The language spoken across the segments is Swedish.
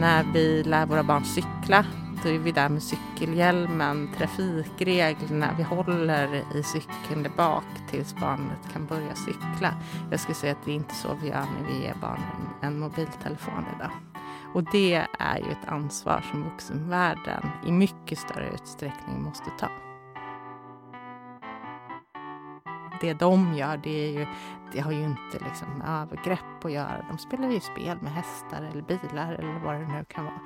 När vi lär våra barn cykla, då är vi där med cykelhjälmen, trafikreglerna, vi håller i cykeln där bak tills barnet kan börja cykla. Jag skulle säga att det är inte så vi gör när vi ger barnen en mobiltelefon idag. Och det är ju ett ansvar som vuxenvärlden i mycket större utsträckning måste ta. Det de gör, det, är ju, det har ju inte liksom med övergrepp att göra. De spelar ju spel med hästar eller bilar eller vad det nu kan vara.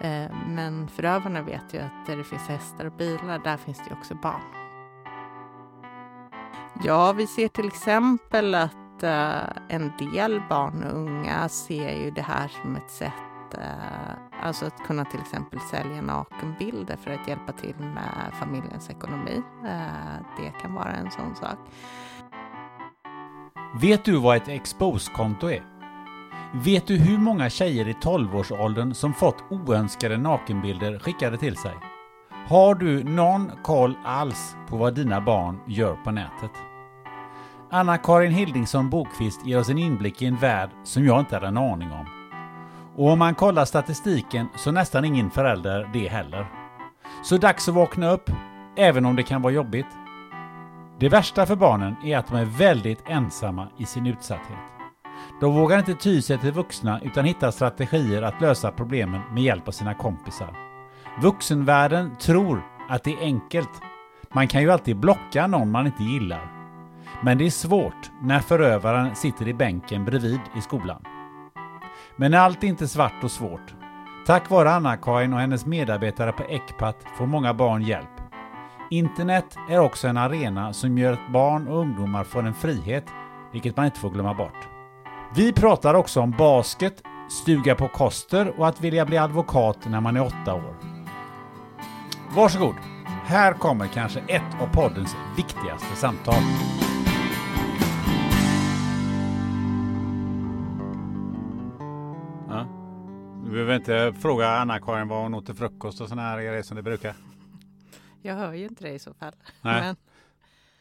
Eh, men förövarna vet ju att där det finns hästar och bilar, där finns det ju också barn. Ja, vi ser till exempel att eh, en del barn och unga ser ju det här som ett sätt eh, Alltså att kunna till exempel sälja nakenbilder för att hjälpa till med familjens ekonomi. Det kan vara en sån sak. Vet du vad ett expose-konto är? Vet du hur många tjejer i 12-årsåldern som fått oönskade nakenbilder skickade till sig? Har du någon koll alls på vad dina barn gör på nätet? Anna-Karin Hildingsson Bokvist ger oss en inblick i en värld som jag inte hade en aning om. Och om man kollar statistiken så nästan ingen förälder det heller. Så dags att vakna upp, även om det kan vara jobbigt. Det värsta för barnen är att de är väldigt ensamma i sin utsatthet. De vågar inte ty sig till vuxna utan hittar strategier att lösa problemen med hjälp av sina kompisar. Vuxenvärlden tror att det är enkelt. Man kan ju alltid blocka någon man inte gillar. Men det är svårt när förövaren sitter i bänken bredvid i skolan. Men allt är inte svart och svårt. Tack vare Anna-Karin och hennes medarbetare på Ecpat får många barn hjälp. Internet är också en arena som gör att barn och ungdomar får en frihet, vilket man inte får glömma bort. Vi pratar också om basket, stuga på Koster och att vilja bli advokat när man är åtta år. Varsågod! Här kommer kanske ett av poddens viktigaste samtal. Ja. Du behöver inte fråga Anna-Karin vad hon åt till frukost och sådana här grejer som det brukar. Jag hör ju inte det i så fall. Nej. Men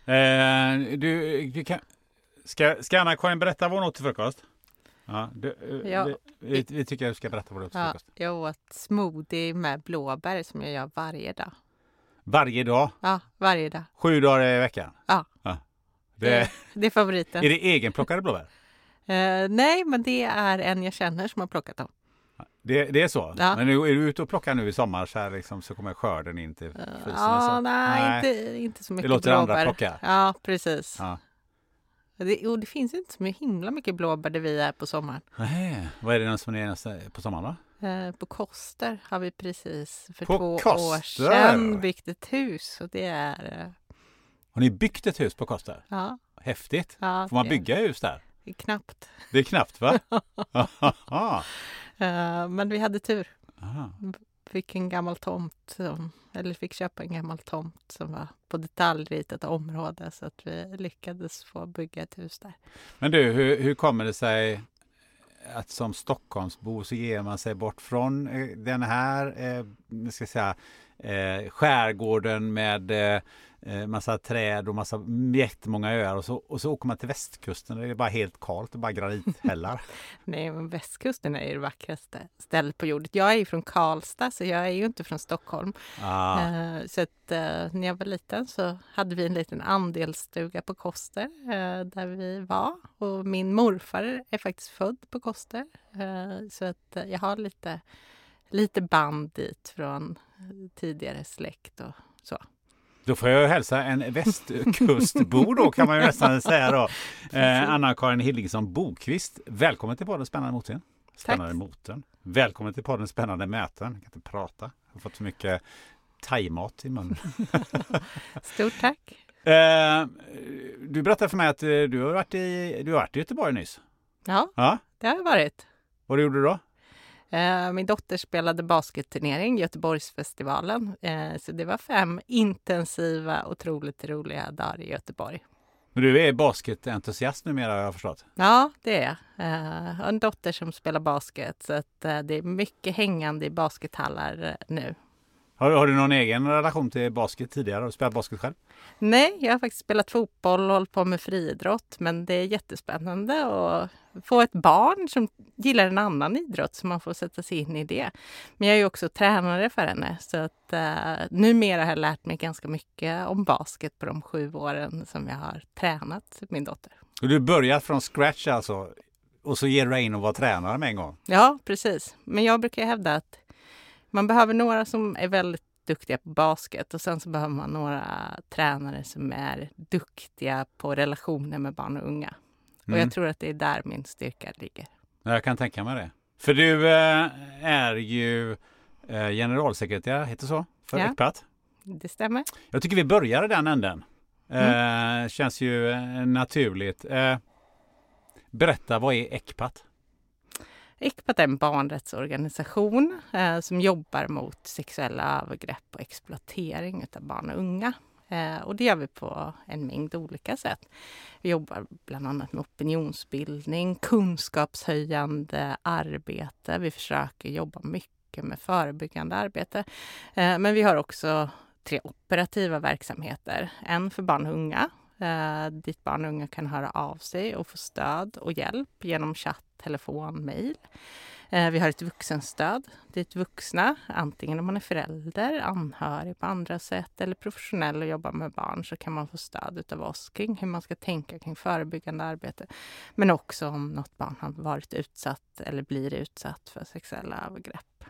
Eh, du, du kan, ska, ska Anna-Karin berätta vad hon åt till frukost? Ja, du, eh, Ja. vi, vi, vi tycker att du ska berätta vad du åt till ja, frukost. jag åt smoothie med blåbär som jag gör varje dag. Varje dag, Ja, varje dag. sju dagar i veckan. Ja. Det, Det, det är favoriten. är det egenplockade blåbär? Eh, nej, men det är en jag känner som har plockat dem. Det, det är så? Ja. Men nu, är du ute och plockar nu i sommar så, här liksom, så kommer skörden in till frysen? Ja, så? nej, Inte, inte så mycket låter andra blåbär. plocka. Ja, precis. Ja. Det, och det finns inte så himla mycket blåbär där vi är på sommaren. Nej, vad är det som är nästa- på sommaren då? Eh, på Koster har vi precis för På två år Koster? sedan byggt ett hus. Och det är... eh, Har ni byggt ett hus på Koster? Ja, Häftigt! ja Får man bygga hus där? det är knappt. Det är knappt va? Eh, men vi hade tur. Aha. Fick en gammal tomt, som, eller fick köpa en gammal tomt som var på detaljritat område så att vi lyckades få bygga ett hus där. Men du, hur, hur kommer det sig att som Stockholmsbo så ger man sig bort från eh, den här eh, ska säga, eh, skärgården med eh, eh, massa träd och massa jättemånga öar och så, och så åker man till västkusten och det är bara helt kallt och bara granithällar. Nej, men västkusten är ju det vackraste stället på jorden. Jag är ju från Karlstad, så jag är ju inte från Stockholm. ah. Eh, så att, eh, när jag var liten så hade vi en liten andelsstuga på Koster eh, där vi var. Och min morfar är faktiskt född på Koster. Så att jag har lite, lite band dit från eh, tidigare släkt och så. Då får jag hälsa en västkustbo då kan man ju nästan säga då. Eh, Anna-Karin Hildingesson Bokvist. Välkommen till podden Spännande motorn. Spännande motorn. Välkommen till podden Spännande möten. Jag kan inte prata. Jag har fått så mycket thaimat i munnen. Stort tack! Eh, du berättade för mig att eh, du har varit i, du har varit i Göteborg nyss. Ja, Ja, det har jag varit. vad gjorde du då? Eh, Min dotter spelade basketturnering, Göteborgsfestivalen. Eh, Så det var fem intensiva, otroligt roliga dagar i Göteborg. Men du är basketentusiast numera har jag förstått. Ja, det är jag. Eh, Jag har en dotter som spelar basket, så eh, det är mycket hängande i baskethallar eh, nu. Har, har du någon egen relation till basket tidigare? Har du spelat basket själv? Nej, jag har faktiskt spelat fotboll och hållit på med friidrott, men det är jättespännande att få ett barn som gillar en annan idrott så man får sätta sig in i det. Men jag är också tränare för henne så att uh, numera har jag lärt mig ganska mycket om basket på de sju åren som jag har tränat min dotter. Och du börjar från scratch alltså? Och så ger du dig in och var tränare med en gång? Ja, precis. Men jag brukar hävda att man behöver några som är väldigt duktiga på basket och sen så behöver man några tränare som är duktiga på relationer med barn och unga. Och Mm. jag tror att det är där min styrka ligger. Ja, Jag kan tänka mig det. För du eh, är ju eh, generalsekreterare, heter så, för Ja. Ecpat. Det stämmer. Jag tycker vi börjar i den änden. Mm. Eh, känns ju naturligt. Eh, berätta, vad är Ecpat? Ecpat är en barnrättsorganisation eh, som jobbar mot sexuella övergrepp och exploatering av barn och unga. Eh, och det gör vi på en mängd olika sätt. Vi jobbar bland annat med opinionsbildning, kunskapshöjande arbete. Vi försöker jobba mycket med förebyggande arbete. Eh, men vi har också tre operativa verksamheter. En för barn och unga eh, dit barn och unga kan höra av sig och få stöd och hjälp genom chatt, telefon, mejl. Eh, vi har ett vuxenstöd dit vuxna, antingen om man är förälder, anhörig på andra sätt eller professionell och jobbar med barn så kan man få stöd av oss kring hur man ska tänka kring förebyggande arbete. Men också om något barn har varit utsatt eller blir utsatt för sexuella övergrepp.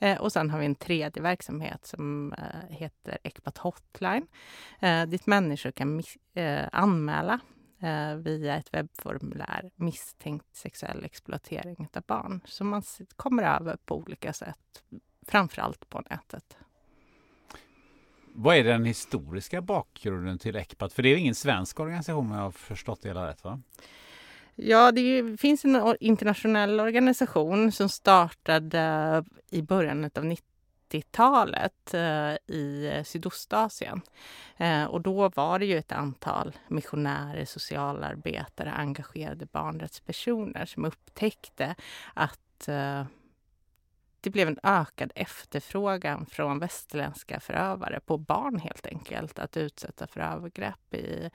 Eh, och sen har vi en tredje verksamhet som eh, heter Ecpat Hotline eh, dit människor kan eh, anmäla eh, via ett webbformulär misstänkt sexuell exploatering av barn som man kommer över på olika sätt, framförallt på nätet. Vad är den historiska bakgrunden till Ecpat? För det är ingen svensk organisation om jag har förstått det hela rätt va? Ja, det finns en internationell organisation som startade i början av 90-talet eh, i Sydostasien. Eh, och då var det ju ett antal missionärer, socialarbetare, engagerade barnrättspersoner som upptäckte att eh, det blev en ökad efterfrågan från västerländska förövare på barn helt enkelt att utsätta för övergrepp i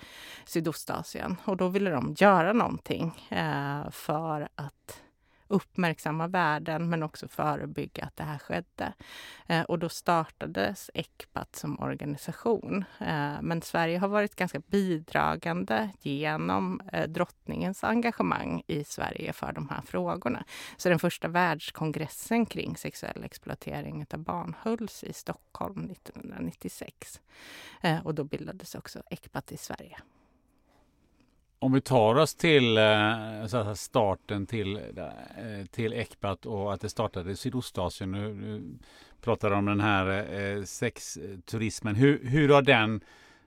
Sydostasien. Och då ville de göra någonting eh, för att uppmärksamma världen men också förebygga att det här skedde. Eh, och då startades Ecpat som organisation. Eh, men Sverige har varit ganska bidragande genom eh, drottningens engagemang i Sverige för de här frågorna. Så den första världskongressen kring sexuell exploatering av barn hölls i Stockholm 1996. Eh, och då bildades också Ecpat i Sverige. Om vi tar oss till eh, så här, starten till, eh, till Ecpat och att det startade i Sydostasien. Nu, nu pratar om den här eh, sexturismen. Hur, hur, har den,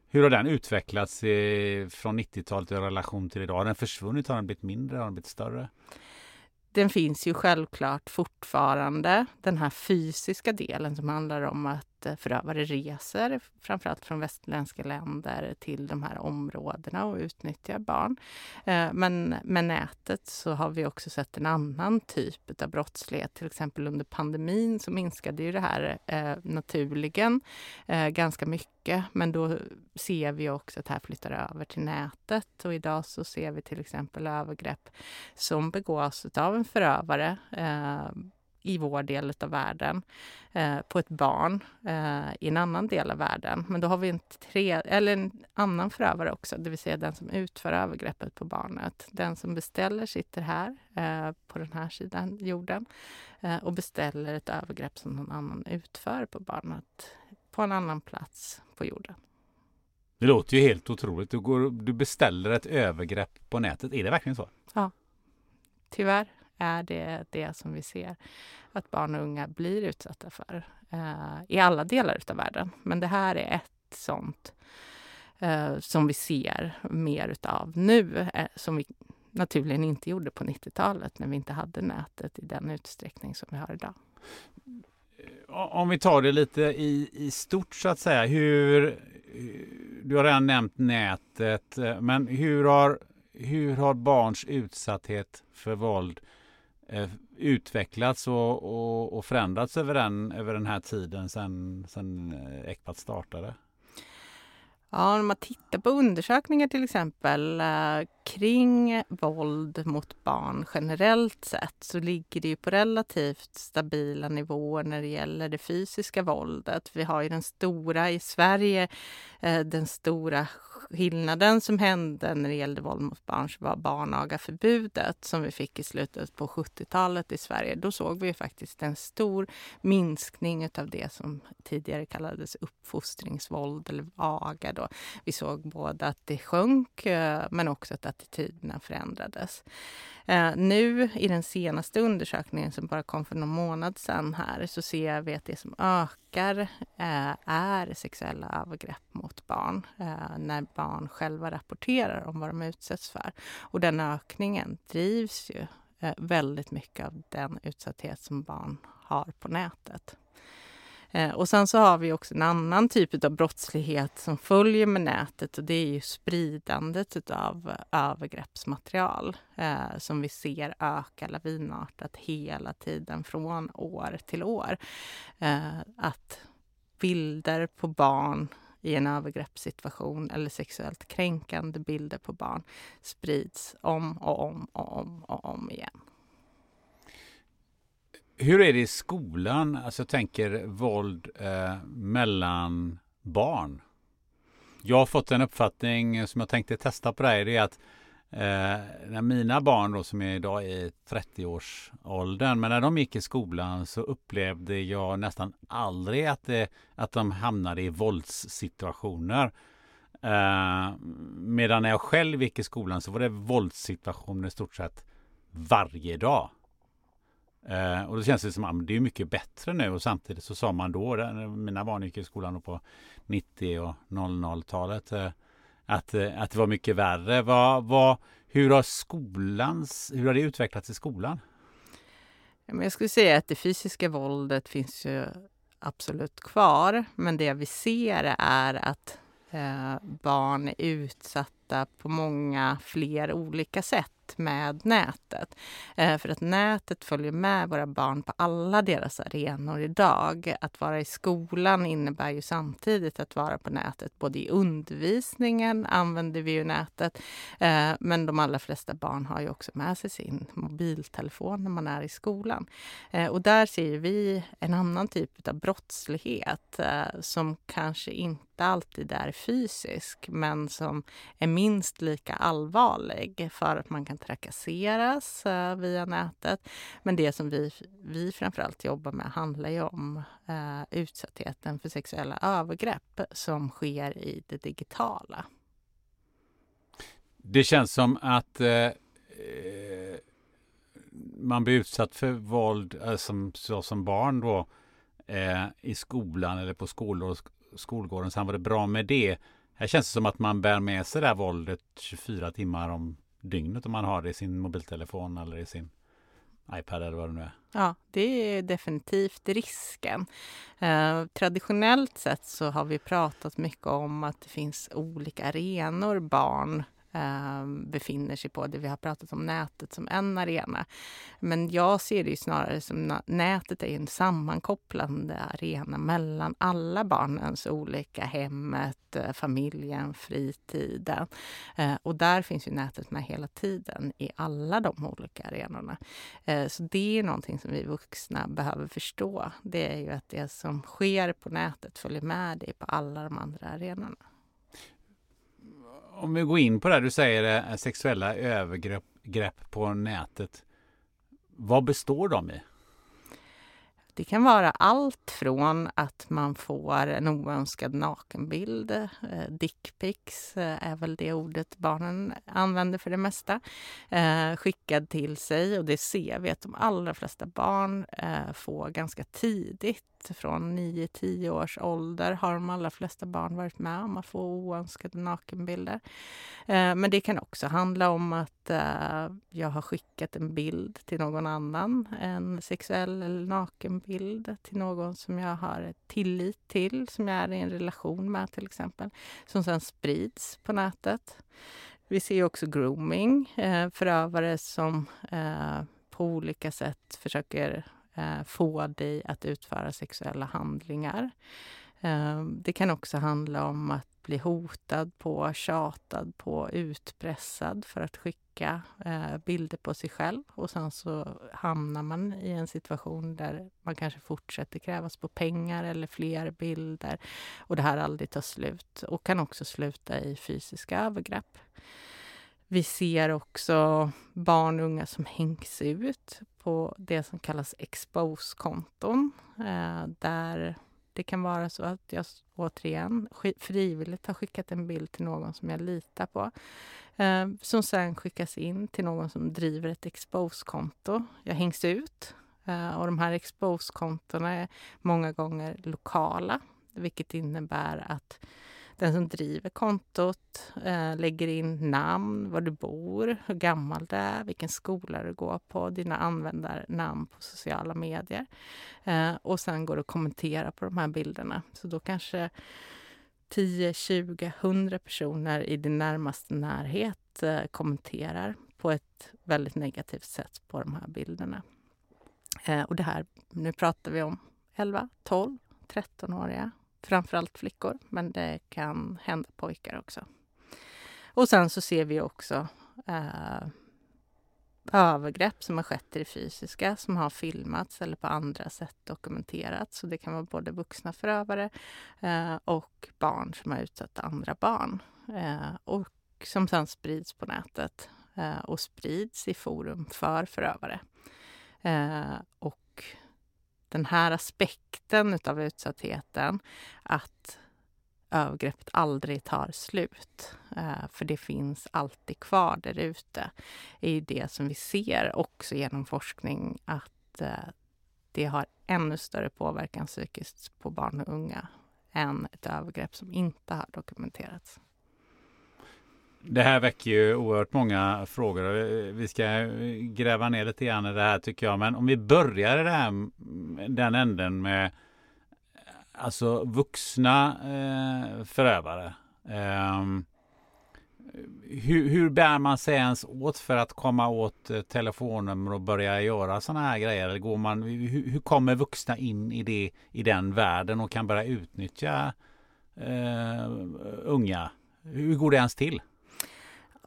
hur har den utvecklats eh, från 90-talet i relation till idag? Har den försvunnit? Har den blivit mindre? Har den blivit större? Den finns ju självklart fortfarande, den här fysiska delen som handlar om att förövare reser, framförallt från västerländska länder, till de här områdena och utnyttjar barn. Eh, men med nätet så har vi också sett en annan typ av brottslighet. Till exempel under pandemin så minskade ju det här eh, naturligen eh, ganska mycket. Men då ser vi också att det här flyttar över till nätet. Och idag så ser vi till exempel övergrepp som begås av en förövare i vår del av världen eh, på ett barn eh, i en annan del av världen. Men då har vi en, tre, eller en annan förövare också, det vill säga den som utför övergreppet på barnet. Den som beställer sitter här eh, på den här sidan jorden eh, och beställer ett övergrepp som någon annan utför på barnet på en annan plats på jorden. Det låter ju helt otroligt. Du, går, du beställer ett övergrepp på nätet. Är det verkligen så? Ja, tyvärr är det det som vi ser att barn och unga blir utsatta för eh, i alla delar av världen. Men det här är ett sånt eh, som vi ser mer utav nu, eh, som vi naturligen inte gjorde på 90-talet när vi inte hade nätet i den utsträckning som vi har idag. Eh, om vi tar det lite i, i stort så att säga. Hur, du har redan nämnt nätet, eh, men hur har, hur har barns utsatthet för våld eh, Eh, utvecklats och, och, och, förändrats över den, över den här tiden sedan sen eh, ECPAT startade? Ja, om man tittar på undersökningar till exempel eh, kring våld mot barn generellt sett så ligger det ju på relativt stabila nivåer när det gäller det fysiska våldet. Vi har ju den stora i Sverige, den stora skillnaden som hände när det gällde våld mot barn var barnagaförbudet som vi fick i slutet på 70-talet i Sverige. Då såg vi ju faktiskt en stor minskning av det som tidigare kallades uppfostringsvåld eller aga. Då. Vi såg både att det sjönk eh, men också att attityderna förändrades. Eh, nu i den senaste undersökningen som bara kom för någon månad sedan här så ser vi att det som ökar eh, är sexuella övergrepp mot barn eh, när barn själva rapporterar om vad de utsätts för. Och den ökningen drivs ju eh, väldigt mycket av den utsatthet som barn har på nätet. Eh, och sen så har vi också en annan typ av brottslighet som följer med nätet och det är ju spridandet av övergreppsmaterial eh, som vi ser öka lavinartat hela tiden från år till år. Eh, att bilder på barn i en övergreppssituation eller sexuellt kränkande bilder på barn sprids om och om och om och om igen. Hur är det i skolan? Alltså jag tänker våld eh, mellan barn. Jag har fått en uppfattning som jag tänkte testa på dig. Det är att eh, när mina barn då som är idag i 30-årsåldern, men när de gick i skolan så upplevde jag nästan aldrig att, det, att de hamnade i våldssituationer. Eh, medan när jag själv gick i skolan så var det våldssituationer i stort sett varje dag. Eh, och då känns det som att det är mycket bättre nu och samtidigt så sa man då, mina barn gick i skolan på 90 och 00-talet, eh, att, eh, att det var mycket värre. Vad, vad, hur har skolans, hur har det utvecklats i skolan? Jag skulle säga att det fysiska våldet finns ju absolut kvar. Men det vi ser är att eh, barn är utsatta på många fler olika sätt med nätet. Eh, för att nätet följer med våra barn på alla deras arenor idag. Att vara i skolan innebär ju samtidigt att vara på nätet. Både i undervisningen använder vi ju nätet, eh, men de allra flesta barn har ju också med sig sin mobiltelefon när man är i skolan. Eh, och där ser vi en annan typ av brottslighet som kanske inte alltid är fysisk, men som är minst lika allvarlig för att man kan trakasseras eh, via nätet. Men det som vi, vi framförallt jobbar med handlar ju om eh, utsattheten för sexuella övergrepp som sker i det digitala. Det känns som att eh, eh man blir utsatt för våld eh, som, så som barn då eh, i skolan eller på skolor, skolgården. Sen var det bra med det. Här känns det som att man bär med sig det här våldet 24 timmar om dygnet om man har det i sin mobiltelefon eller i sin iPad eller vad det nu är. Ja, det är definitivt risken. Eh, traditionellt sett så har vi pratat mycket om att det finns olika arenor barn eh, Ehm, befinner sig på. Det vi har pratat om nätet som en arena. Men jag ser det snarare som nätet är en sammankopplande arena mellan alla barnens olika hemmet, eh, familjen, fritiden. Eh, och där finns ju nätet med hela tiden i alla de olika arenorna. Eh, så det är någonting som vi vuxna behöver förstå. Det är ju att det som sker på nätet följer med dig på alla de andra arenorna om vi går in på det du säger, eh, sexuella övergrepp på nätet. Vad består de i? Det kan vara allt från att man får en oönskad nakenbild, eh, dickpics eh, är väl det ordet barnen använder för det mesta, eh, skickad till sig och det ser vi att de allra flesta barn eh, får ganska tidigt från 9-10 års ålder har de allra flesta barn varit med om att få oönskade nakenbilder. Eh, men det kan också handla om att Eh, jag har skickat en bild till någon annan, en sexuell eller nakenbild till någon som jag har tillit till, som jag är i en relation med till exempel, som sen sprids på nätet. Vi ser också grooming, eh, förövare som eh, på olika sätt försöker få dig att utföra sexuella handlingar. Det kan också handla om att bli hotad på, tjatad på, utpressad för att skicka eh, bilder på sig själv. Och sen så hamnar man i en situation där man kanske fortsätter krävas på pengar eller fler bilder. Och det här aldrig tar slut och kan också sluta i fysiska övergrepp. Vi ser också barn och unga som hängs ut på det som kallas expose-konton. Eh, där det kan vara så att jag återigen frivilligt har skickat en bild till någon som jag litar på. Eh, som sen skickas in till någon som driver ett expose-konto. Jag hängs ut. Eh, och de här expose-kontona är många gånger lokala. Vilket innebär att den som driver kontot eh, lägger in namn, var du bor, hur gammal du är, vilken skola du går på, dina användarnamn på sociala medier. Eh, och sen går det att kommentera på de här bilderna. Så då kanske 10, 20, 100 personer i din närmaste närhet eh, kommenterar på ett väldigt negativt sätt på de här bilderna. Eh, och det här, nu pratar vi om 11, 12, 13-åriga framförallt flickor, men det kan hända pojkar också. Och sen så ser vi också eh, övergrepp som har skett i det fysiska, som har filmats eller på andra sätt dokumenterats. Så det kan vara både vuxna förövare eh, och barn som har utsatt andra barn. Eh, och som sen sprids på nätet eh, och sprids i forum för förövare. Eh, och den här aspekten av utsattheten, att övergreppet aldrig tar slut. Eh, för det finns alltid kvar där ute. är ju det som vi ser också genom forskning att eh, det har ännu större påverkan psykiskt på barn och unga än ett övergrepp som inte har dokumenterats. Det här väcker ju oerhört många frågor. Vi ska gräva ner lite grann i det här tycker jag. Men om vi börjar i det här, den änden med alltså vuxna eh, förövare. Eh, hur, hur bär man sig ens åt för att komma åt eh, telefonnummer och börja göra sådana här grejer? Eller går man, hur, hur, kommer vuxna in i, det, i den världen och kan börja utnyttja eh, unga? Hur går det ens till?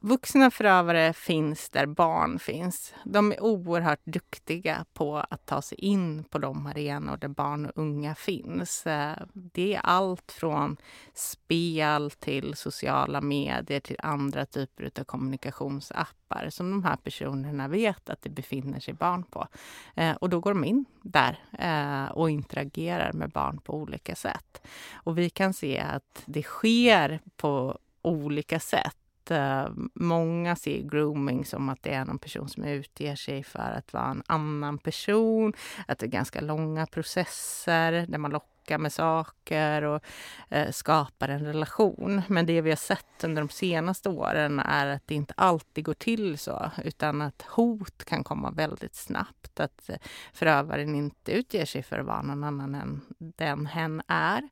Vuxna förövare finns där barn finns. De är oerhört duktiga på att ta sig in på de arenor där barn och unga finns. Eh, det är allt från spel till sociala medier till andra typer av kommunikationsappar som de här personerna vet att det befinner sig barn på. Eh, och då går de in där eh, och interagerar med barn på olika sätt. Och vi kan se att det sker på olika sätt Eh, många ser grooming som att det är någon person som utger sig för att vara en annan person. Att det är ganska långa processer där man lockar med saker och eh, skapar en relation. Men det vi har sett under de senaste åren är att det inte alltid går till så utan att hot kan komma väldigt snabbt. Att eh, förövaren inte utger sig för att vara någon annan än den hen är.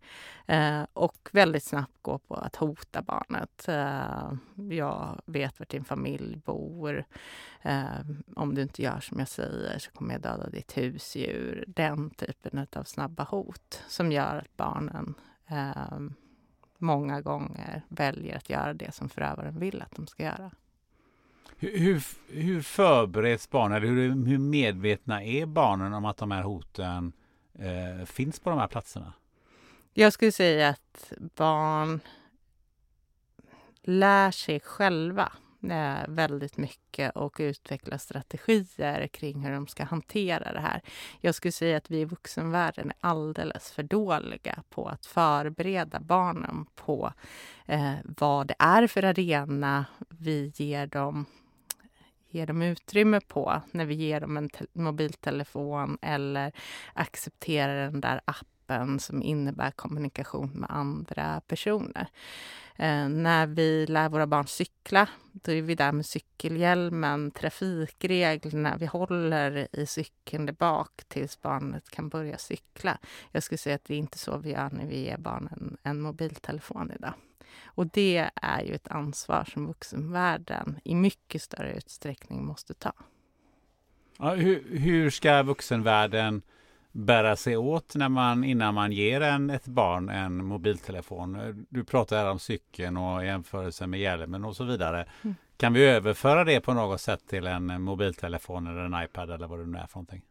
Eh, och väldigt snabbt gå på att hota barnet. Eh, jag vet var din familj bor. Eh, om du inte gör som jag säger så kommer jag döda ditt husdjur. Den typen av snabba hot som gör att barnen eh, många gånger väljer att göra det som förövaren vill att de ska göra. Hur, hur, hur förbereds barnen? Hur, hur medvetna är barnen om att de här hoten eh, finns på de här platserna? Jag skulle säga att barn lär sig själva eh, väldigt mycket och utvecklar strategier kring hur de ska hantera det här. Jag skulle säga att vi i vuxenvärlden är alldeles för dåliga på att förbereda barnen på eh, vad det är för arena vi ger dem ger dem utrymme på när vi ger dem en mobiltelefon eller accepterar den där appen som innebär kommunikation med andra personer. Eh, när vi lär våra barn cykla, då är vi där med cykelhjälmen, trafikreglerna, vi håller i cykeln där bak tills barnet kan börja cykla. Jag skulle säga att det är inte så vi gör när vi ger barnen en mobiltelefon idag. Och det är ju ett ansvar som vuxenvärlden i mycket större utsträckning måste ta. Ja, hur, hur ska vuxenvärlden bära sig åt när man, innan man ger en, ett barn en mobiltelefon? Du pratar här om cykeln och jämförelse med hjälmen och så vidare. Mm. Kan vi överföra det på något sätt till en mobiltelefon eller en iPad eller vad det nu är för någonting?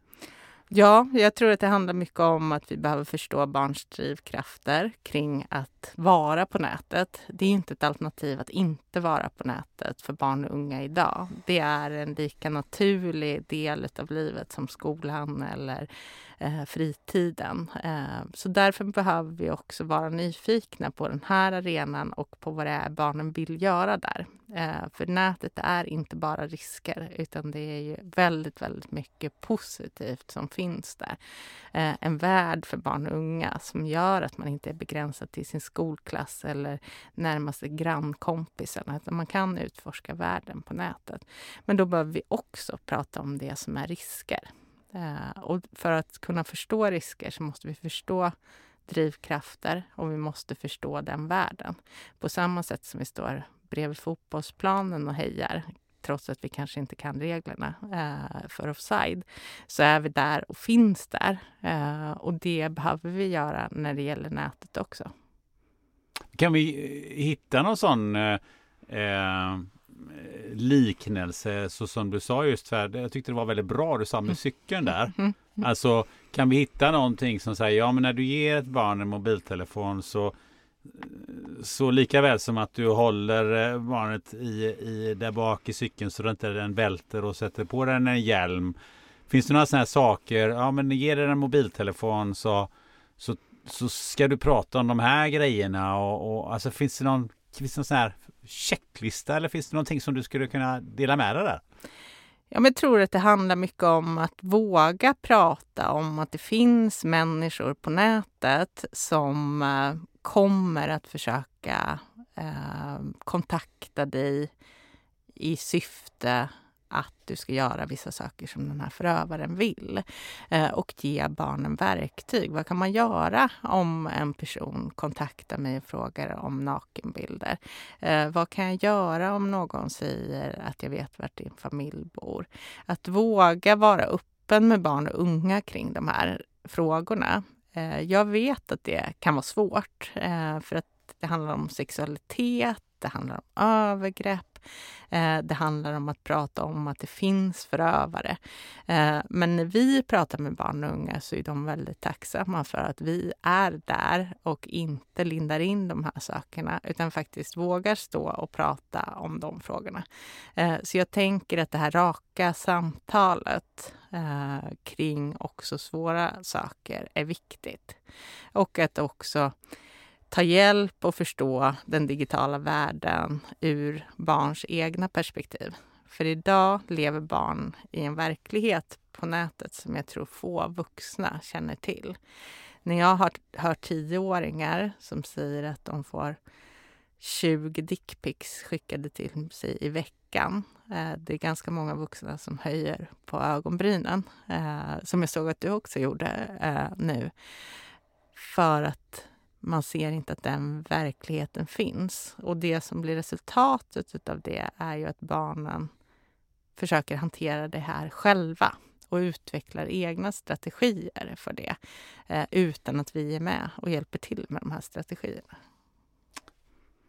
Ja, jag tror att det handlar mycket om att vi behöver förstå barns drivkrafter kring att vara på nätet. Det är inte ett alternativ att inte vara på nätet för barn och unga idag. Det är en lika naturlig del av livet som skolan eller eh, fritiden. Eh, så därför behöver vi också vara nyfikna på den här arenan och på vad det är barnen vill göra där. Eh, för nätet är inte bara risker utan det är ju väldigt, väldigt mycket positivt som finns där. Eh, en värld för barn och unga som gör att man inte är begränsad till sin skolklass eller närmaste grannkompisarna utan man kan utforska världen på nätet. Men då behöver vi också prata om det som är risker. Eh, och för att kunna förstå risker så måste vi förstå drivkrafter och vi måste förstå den världen. På samma sätt som vi står bredvid fotbollsplanen och hejar trots att vi kanske inte kan reglerna eh, för offside, så är vi där och finns där. Eh, och det behöver vi göra när det gäller nätet också. Kan vi eh, hitta någon sån eh, eh liknelse så som du sa just för jag tyckte det var väldigt bra du sa med mm. cykeln där. Mm. Mm. Alltså kan vi hitta någonting som säger ja men när du ger ett barn en mobiltelefon så så lika väl som att du håller eh, barnet i, i där bak i cykeln så att inte den välter och sätter på den en hjälm. Finns det några sådana här saker, ja men ger den en mobiltelefon så, så, så ska du prata om de här grejerna och, och alltså finns det någon, finns det någon sån här checklista eller finns det någonting som du skulle kunna dela med dig där? Ja, men jag tror att det handlar mycket om att våga prata om att det finns människor på nätet som eh, kommer att försöka eh, kontakta dig i syfte att du ska göra vissa saker som den här förövaren vill. Eh, och ge barnen verktyg. Vad kan man göra om en person kontaktar mig och frågar om nakenbilder? Eh, vad kan jag göra om någon säger att jag vet vart din familj bor? Att våga vara öppen med barn och unga kring de här frågorna. Eh, jag vet att det kan vara svårt för att det handlar om sexualitet, det handlar om övergrepp, eh, det handlar om att prata om att det finns förövare. Eh, men när vi pratar med barn och unga så är de väldigt tacksamma för att vi är där och inte lindar in de här sakerna utan faktiskt vågar stå och prata om de frågorna. Eh, så jag tänker att det här raka samtalet eh, kring också svåra saker är viktigt. Och att också ta hjälp och förstå den digitala världen ur barns egna perspektiv. För idag lever barn i en verklighet på nätet som jag tror få vuxna känner till. När jag har hört tioåringar som säger att de får 20 dickpics skickade till sig i veckan. Eh, det är ganska många vuxna som höjer på ögonbrynen, eh, som jag såg att du också gjorde eh, nu. För att man ser inte att den verkligheten finns. Och det som blir resultatet av det är ju att barnen försöker hantera det här själva och utvecklar egna strategier för det eh, utan att vi är med och hjälper till med de här strategierna.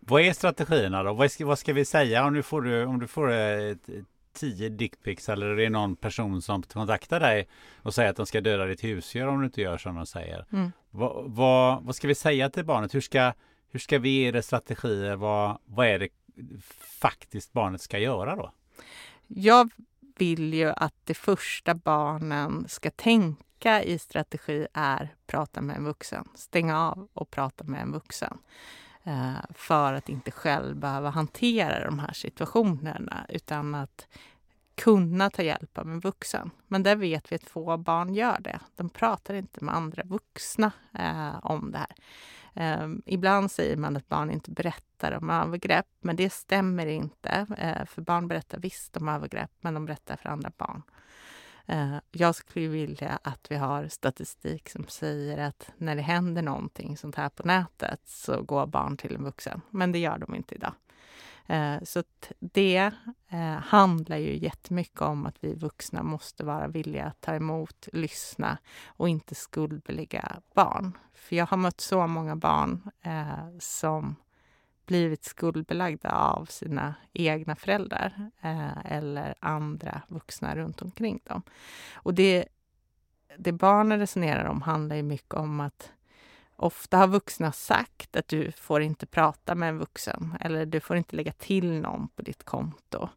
Vad är strategierna då? Vad ska, vad ska vi säga om du får, om du får ett, tio dickpics eller det är någon person som kontaktar dig och säger att de ska döda ditt husdjur om du inte gör som de säger. Mm. Vad, vad, vad, ska vi säga till barnet? Hur ska, hur ska vi ge det strategier? Vad, vad är det faktiskt barnet ska göra då? Jag vill ju att det första barnen ska tänka i strategi är prata med en vuxen. Stänga av och prata med en vuxen. Eh, för att inte själv behöva hantera de här situationerna utan att kunna ta hjälp av en vuxen. Men det vet vi att få barn gör det. De pratar inte med andra vuxna eh, om det här. Eh, ibland säger man att barn inte berättar om övergrepp, men det stämmer inte. Eh, för barn berättar visst om övergrepp, men de berättar för andra barn. Eh, jag skulle vilja att vi har statistik som säger att när det händer någonting sånt här på nätet så går barn till en vuxen. Men det gör de inte idag. Eh, så det eh, handlar ju jättemycket om att vi vuxna måste vara villiga att ta emot, lyssna och inte skuldbelägga barn. För jag har mött så många barn eh, som blivit skuldbelagda av sina egna föräldrar eh, eller andra vuxna runt omkring dem. Och det, det barnen resonerar om handlar ju mycket om att ofta har vuxna sagt att du får inte prata med en vuxen eller du får inte lägga till någon på ditt konto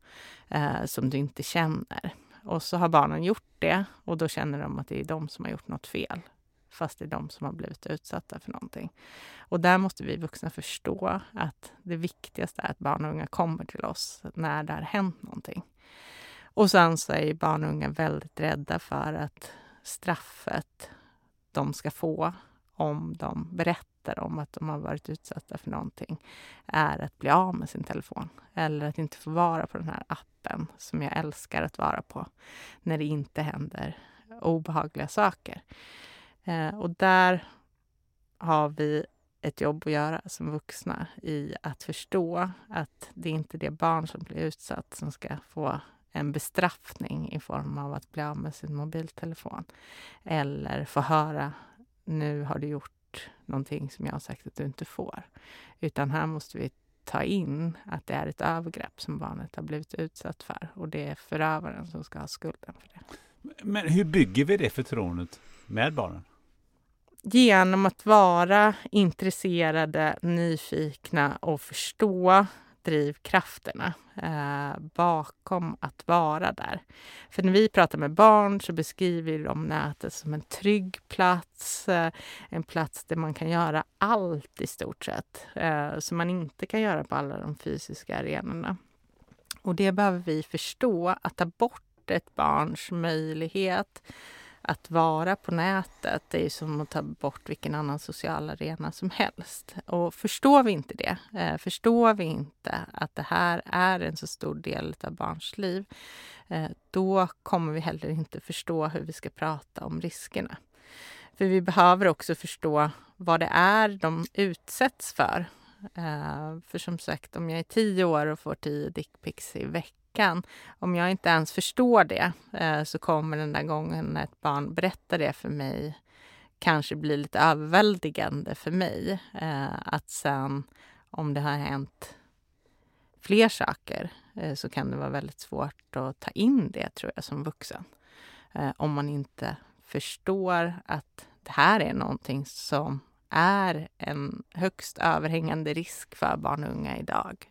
eh, som du inte känner. Och så har barnen gjort det och då känner de att det är de som har gjort något fel fast det är de som har blivit utsatta för någonting. Och där måste vi vuxna förstå att det viktigaste är att barn och unga kommer till oss när det har hänt någonting. Och sen så är barn och unga väldigt rädda för att straffet de ska få om de berättar om att de har varit utsatta för någonting är att bli av med sin telefon eller att inte få vara på den här appen som jag älskar att vara på när det inte händer obehagliga saker. Eh, och där har vi ett jobb att göra som vuxna i att förstå att det är inte det barn som blir utsatt som ska få en bestraffning i form av att bli av med sin mobiltelefon. Eller få höra, nu har du gjort någonting som jag har sagt att du inte får. Utan här måste vi ta in att det är ett övergrepp som barnet har blivit utsatt för och det är förövaren som ska ha skulden för det. Men hur bygger vi det förtroendet med barnen? genom att vara intresserade, nyfikna och förstå drivkrafterna eh, bakom att vara där. För när vi pratar med barn så beskriver de nätet som en trygg plats, eh, en plats där man kan göra allt i stort sett, eh, som man inte kan göra på alla de fysiska arenorna. Och det behöver vi förstå, att ta bort ett barns möjlighet att vara på nätet det är som att ta bort vilken annan social arena som helst. Och förstår vi inte det, eh, förstår vi inte att det här är en så stor del av barns liv, eh, då kommer vi heller inte förstå hur vi ska prata om riskerna. För vi behöver också förstå vad det är de utsätts för. Eh, för som sagt, om jag är tio år och får tio dickpics i veckan veckan. Om jag inte ens förstår det eh, så kommer den där gången när ett barn berättar det för mig kanske bli lite överväldigande för mig. Eh, att sen om det har hänt fler saker eh, så kan det vara väldigt svårt att ta in det tror jag som vuxen. Om man inte förstår att det här är någonting som är en högst överhängande risk för barn och unga idag.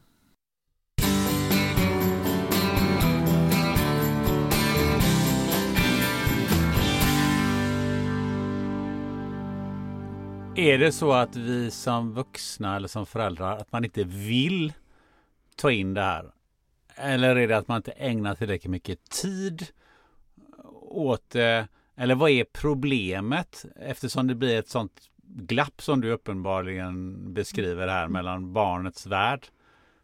Är det så att vi som vuxna eller som föräldrar att man inte vill ta in det här? Eller är det att man inte ägnar tillräckligt mycket tid åt det? Eller vad är problemet eftersom det blir ett sånt glapp som du uppenbarligen beskriver här mellan barnets värld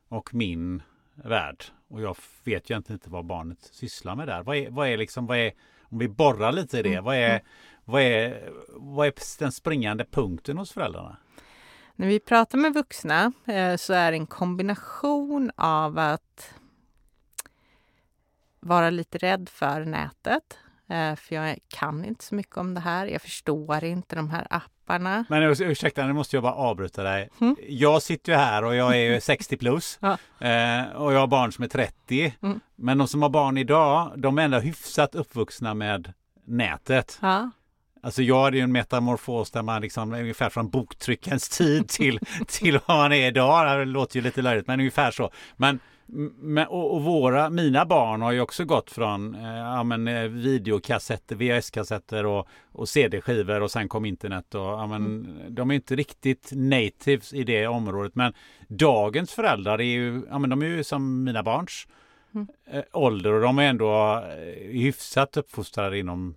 och min värld. Och jag vet ju egentligen inte vad barnet sysslar med där. Vad är, vad är liksom, vad är, om vi borrar lite i det, vad är, vad är, vad är den springande punkten hos föräldrarna? När vi pratar med vuxna eh, så är det en kombination av att vara lite rädd för nätet. Eh, för jag kan inte så mycket om det här. Jag förstår inte de här apparna. Men ursäkta, nu måste jag bara avbryta dig. Mm. Jag sitter ju här och jag är 60 plus ja. Eh, och jag har barn som är 30. Mm. Men de som har barn idag, de är ändå hyfsat uppvuxna med nätet. Ja. Alltså jag hade ju en metamorfos där man liksom ungefär från boktryckens tid till, till vad man är idag. Det låter ju lite löjligt men ungefär så. Men, men och, och, våra, mina barn har ju också gått från eh, ja, men, eh, videokassetter, VHS-kassetter och, och CD-skivor och sen kom internet. Och, ja, men, mm. De är inte riktigt natives i det området men dagens föräldrar är ju, ja, men de är ju som mina barns mm. eh, ålder och de är ändå eh, hyfsat uppfostrade inom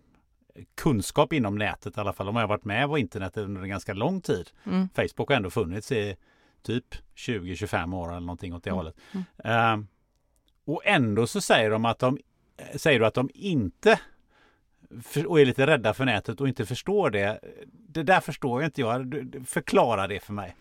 kunskap inom nätet i alla fall. De har varit med på internet under en ganska lång tid. Mm. Facebook har ändå funnits i typ 20-25 år eller någonting åt det mm. hållet. Mm. Uh, och ändå så säger de att de säger du att de inte och är lite rädda för nätet och inte förstår det. Det där förstår jag inte jag. Förklara det för mig.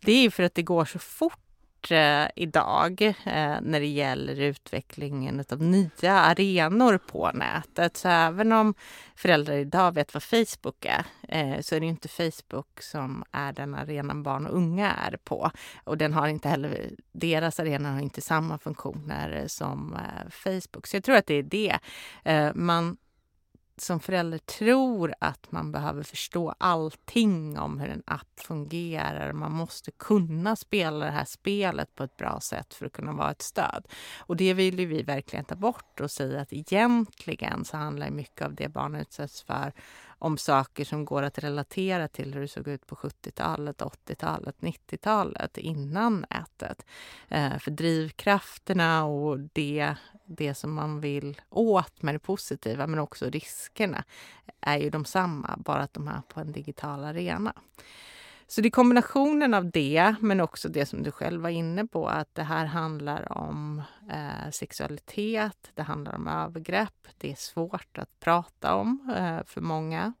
Det är för att det går så fort Eh, idag eh, när det gäller utvecklingen av nya arenor på nätet. Så även om föräldrar idag vet vad Facebook är eh, så är det inte Facebook som är den arenan barn och unga är på. Och den har inte heller, deras arena har inte samma funktioner som eh, Facebook. Så jag tror att det är det. Eh, man som förälder tror att man behöver förstå allting om hur en app fungerar. Man måste kunna spela det här spelet på ett bra sätt för att kunna vara ett stöd. Och det vill vi verkligen ta bort och säga att egentligen så handlar mycket av det barn utsätts för om saker som går att relatera till hur det såg ut på 70-talet, 80-talet, 90-talet innan nätet. Eh, för drivkrafterna och det, det som man vill åt med det positiva men också riskerna är ju de samma, bara att de är på en digital arena. Så det är kombinationen av det, men också det som du själv var inne på, att det här handlar om eh, sexualitet, det handlar om övergrepp. Det är svårt att prata om eh, för många.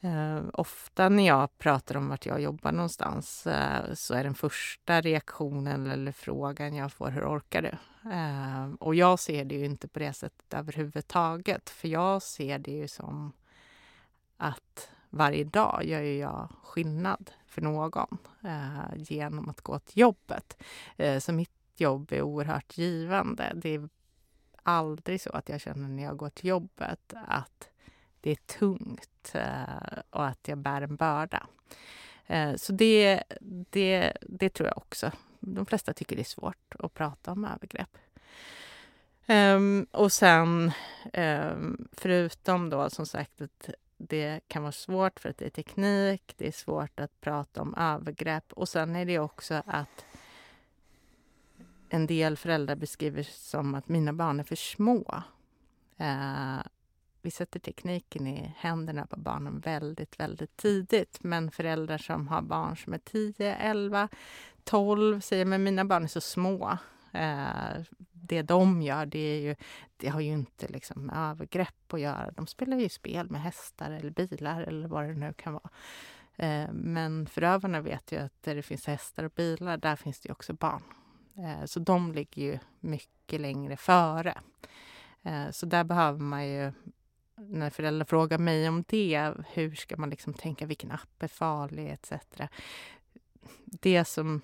Eh, ofta när jag pratar om vart jag jobbar någonstans eh, så är den första reaktionen eller frågan jag får, hur orkar du? Eh, och jag ser det ju inte på det sättet överhuvudtaget, för jag ser det ju som att varje dag gör ju jag skillnad för någon eh, genom att gå till jobbet. Eh, så mitt jobb är oerhört givande. Det är aldrig så att jag känner när jag går till jobbet att det är tungt eh, och att jag bär en börda. Eh, så det, det, det tror jag också. De flesta tycker det är svårt att prata om övergrepp. Um, och sen, um, förutom då som sagt att det kan vara svårt för att det är teknik, det är svårt att prata om övergrepp och sen är det också att en del föräldrar beskriver som att mina barn är för små. Eh, vi sätter tekniken i händerna på barnen väldigt, väldigt tidigt. Men föräldrar som har barn som är 10, 11, 12 säger men mina barn är så små. Eh, det de gör, det, är ju, det har ju inte liksom med övergrepp att göra. De spelar ju spel med hästar eller bilar eller vad det nu kan vara. Eh, men förövarna vet ju att där det finns hästar och bilar, där finns det också barn. Eh, så de ligger ju mycket längre före. Eh, så där behöver man ju, när föräldrar frågar mig om det, hur ska man liksom tänka, vilken app är farlig etc. Det som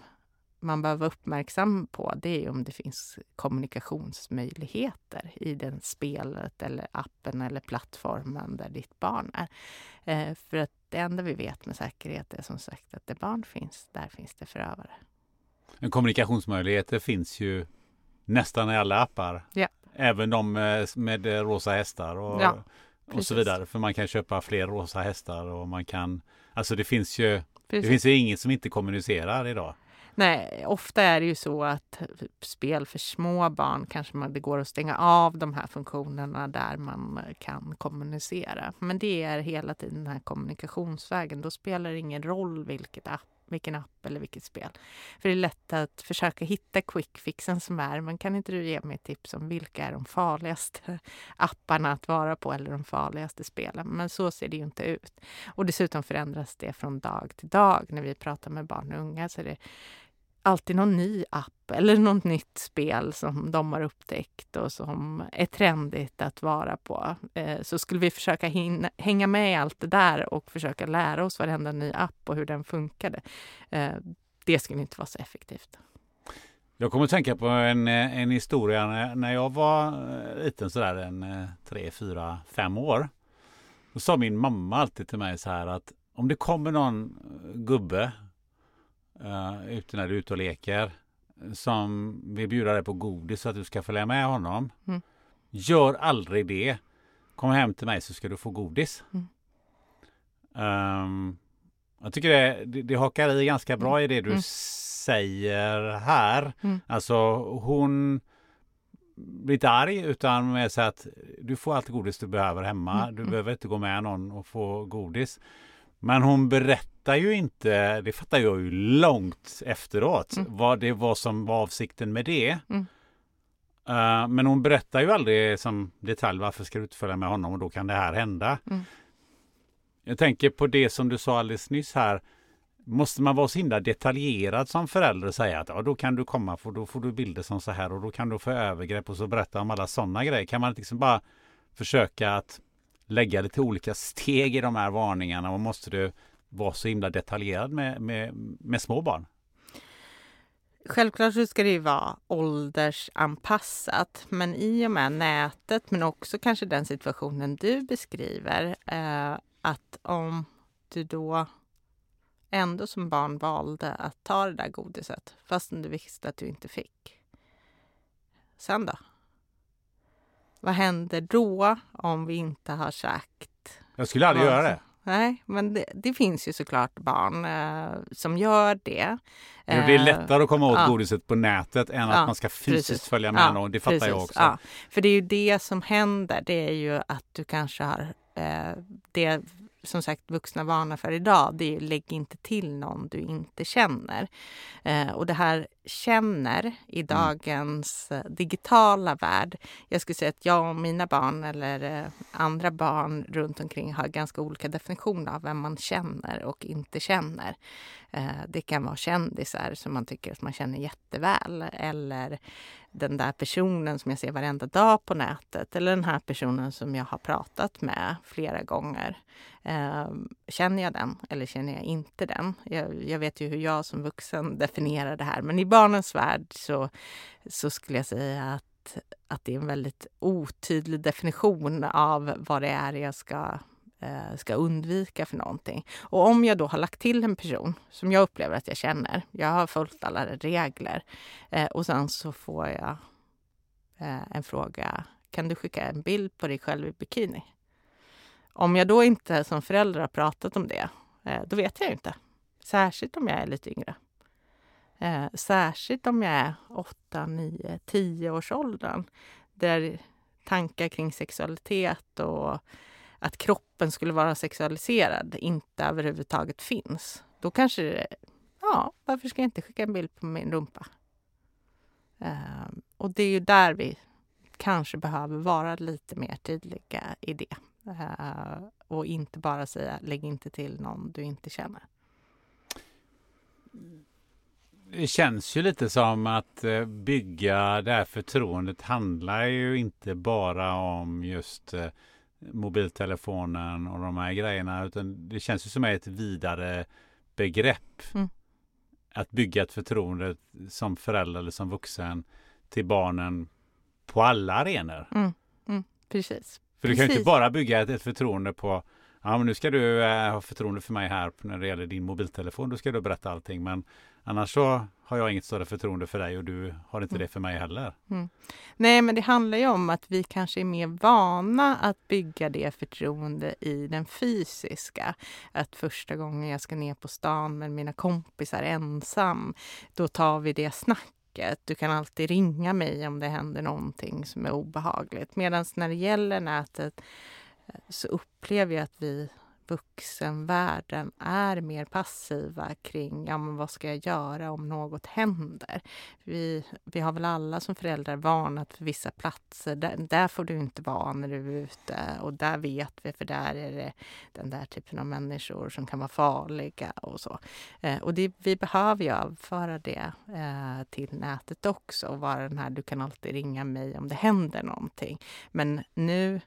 man behöver vara uppmärksam på det är om det finns kommunikationsmöjligheter i den spelet eller appen eller plattformen där ditt barn är. Eh, för att det enda vi vet med säkerhet är som sagt att där barn finns, där finns det förövare. En kommunikationsmöjligheter finns ju nästan i alla appar. Ja. Även de med rosa hästar och, Ja, och så vidare. För man kan köpa fler rosa hästar och man kan... Alltså det finns ju... Det Precis. finns ju inget som inte kommunicerar idag. Nej, ofta är det ju så att typ, spel för små barn kanske man, det går att stänga av de här funktionerna där man eh, kan kommunicera. Men det är hela tiden den här kommunikationsvägen. Då spelar det ingen roll vilket app, vilken app eller vilket spel. För det är lätt att försöka hitta quickfixen som är, men kan inte du ge mig tips om vilka är de farligaste apparna att vara på eller de farligaste spelen? Men så ser det ju inte ut. Och dessutom förändras det från dag till dag. När vi pratar med barn och unga så är det alltid någon ny app eller något nytt spel som de har upptäckt och som är trendigt att vara på. Eh, så skulle vi försöka hinna, hänga med i allt det där och försöka lära oss varenda ny app och hur den funkade. Eh, det skulle inte vara så effektivt. Jag kommer att tänka på en, eh, en historia när, jag var liten sådär en tre, fyra, fem år. Då sa min mamma alltid till mig så här att om det kommer någon gubbe uh, ute när du är ute och leker som vill bjuda dig på godis så att du ska följa med honom. Mm. Gör aldrig det. Kom hem till mig så ska du få godis. Mm. Ehm, jag tycker det, det, det hakar i ganska bra i det du Mm. säger här. Mm. Alltså hon blir inte arg utan med så att du får allt godis du behöver hemma. Mm, Du mm. behöver inte gå med någon och få godis. Men hon berättar ju inte, det fattar jag ju långt efteråt, Mm. vad det var som var avsikten med det. Mm. Eh, men hon berättar ju aldrig som detalj varför ska du inte följa med honom och då kan det här hända. Mm. Jag tänker på det som du sa alldeles nyss här. Måste man vara så himla detaljerad som förälder och säga att ja, då kan du komma för då får du bilder som så här och då kan du få övergrepp och så berätta om alla sådana grejer. Kan man liksom bara försöka att lägga lite olika steg i de här varningarna och måste du vara så himla detaljerad med, med, med små barn? Självklart så ska det ju vara åldersanpassat, men i och med nätet, men också kanske den situationen du beskriver, eh, att om du då ändå som barn valde att ta det där godiset, fastän du visste att du inte fick. Sen då? Vad händer då om vi inte har sagt Jag skulle aldrig göra det. Nej, men det, det finns ju såklart barn eh, som gör det. Det är Eh, lättare att komma åt ja. godiset på nätet än att Ja, man ska fysiskt precis. följa med Ja, någon. Det fattar jag precis, också. Ja. För det är ju det som händer. Det är ju att du kanske har eh, det som sagt vuxna varnar för idag. Det är ju lägg inte till någon du inte känner. Eh, och det här känner i Mm. dagens eh, digitala värld. Jag skulle säga att jag och mina barn eller eh, andra barn runt omkring har ganska olika definitioner av vem man känner och inte känner. Eh, det kan vara kändisar som man tycker att man känner jätteväl eller den där personen som jag ser varenda dag på nätet eller den här personen som jag har pratat med flera gånger. Eh, känner jag den eller känner jag inte den? Jag, jag vet ju hur jag som vuxen definierar det här men i barnens värld så, så skulle jag säga att, att det är en väldigt otydlig definition av vad det är jag ska eh, ska undvika för någonting. Och om jag då har lagt till en person som jag upplever att jag känner, jag har följt alla regler eh, och sen så får jag eh, en fråga, kan du skicka en bild på dig själv i bikini? Om jag då inte som förälder har pratat om det, då vet jag inte. Särskilt om jag är lite yngre. Eh, särskilt om jag är 8, 9, 10 års åldern där tankar kring sexualitet och att kroppen skulle vara sexualiserad inte överhuvudtaget finns. Då kanske det, ja, varför ska jag inte skicka en bild på min rumpa? Eh, och det är ju där vi kanske behöver vara lite mer tydliga i det. Eh, och inte bara säga lägg inte till någon du inte känner. Det känns ju lite som att eh, bygga det här förtroendet handlar ju inte bara om just eh, mobiltelefonen och de här grejerna utan det känns ju som ett vidare begrepp. Mm. Att bygga ett förtroende som förälder eller som vuxen till barnen på alla arenor. Mm. Mm. Precis. För du kan ju inte bara bygga ett, ett förtroende på Ja men nu ska du eh, ha förtroende för mig här när det gäller din mobiltelefon. Då ska du berätta allting. Men annars så har jag inget större förtroende för dig och du har inte det för mig heller. Nej, men det handlar ju om att vi kanske är mer vana att bygga det förtroende i den fysiska. Att första gången jag ska ner på stan med mina kompisar ensam, då tar vi det snacket. Du kan alltid ringa mig om det händer någonting som är obehagligt. Medan när det gäller nätet eh, så upplever jag att vi vuxenvärlden är mer passiva kring ja, men vad ska jag göra om något händer. Vi, vi har väl alla som föräldrar varnat för vissa platser. Där, där får du inte vara när du är ute. Och där vet vi, för där är det den där typen av människor som kan vara farliga och så. Eh, och det, vi behöver ju överföra det eh, till nätet också. Och vara den här, du kan alltid ringa mig om det händer någonting. Men nu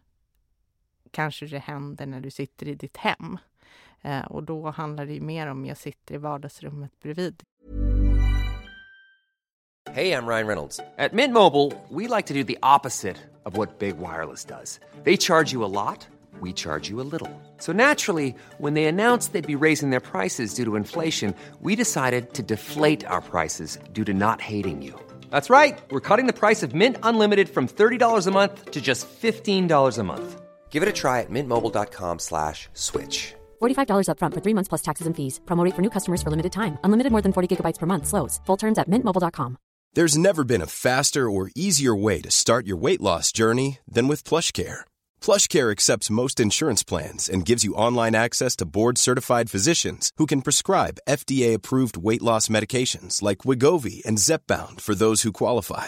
kanske det händer när du sitter i ditt hem. Eh, och då handlar det ju mer om jag sitter i vardagsrummet bredvid. Hej, jag Ryan Reynolds. At Mint Mobile, we like to do the opposite of what Big Wireless does. They charge you a lot, we charge you a little. So naturally, when they announced they'd be raising their prices due to inflation, we decided to deflate our prices due to not hating you. That's right. We're cutting the price of Mint Unlimited from $30 a month to just $15 a month. Give it a try at mintmobile.com slash switch. $45 upfront for three months plus taxes and fees. Promo rate for new customers for limited time. Unlimited more than 40 gigabytes per month. Slows. Full terms at mintmobile.com. There's never been a faster or easier way to start your weight loss journey than with PlushCare. PlushCare accepts most insurance plans and gives you online access to board-certified physicians who can prescribe FDA-approved weight loss medications like Wigovi and Zepbound for those who qualify.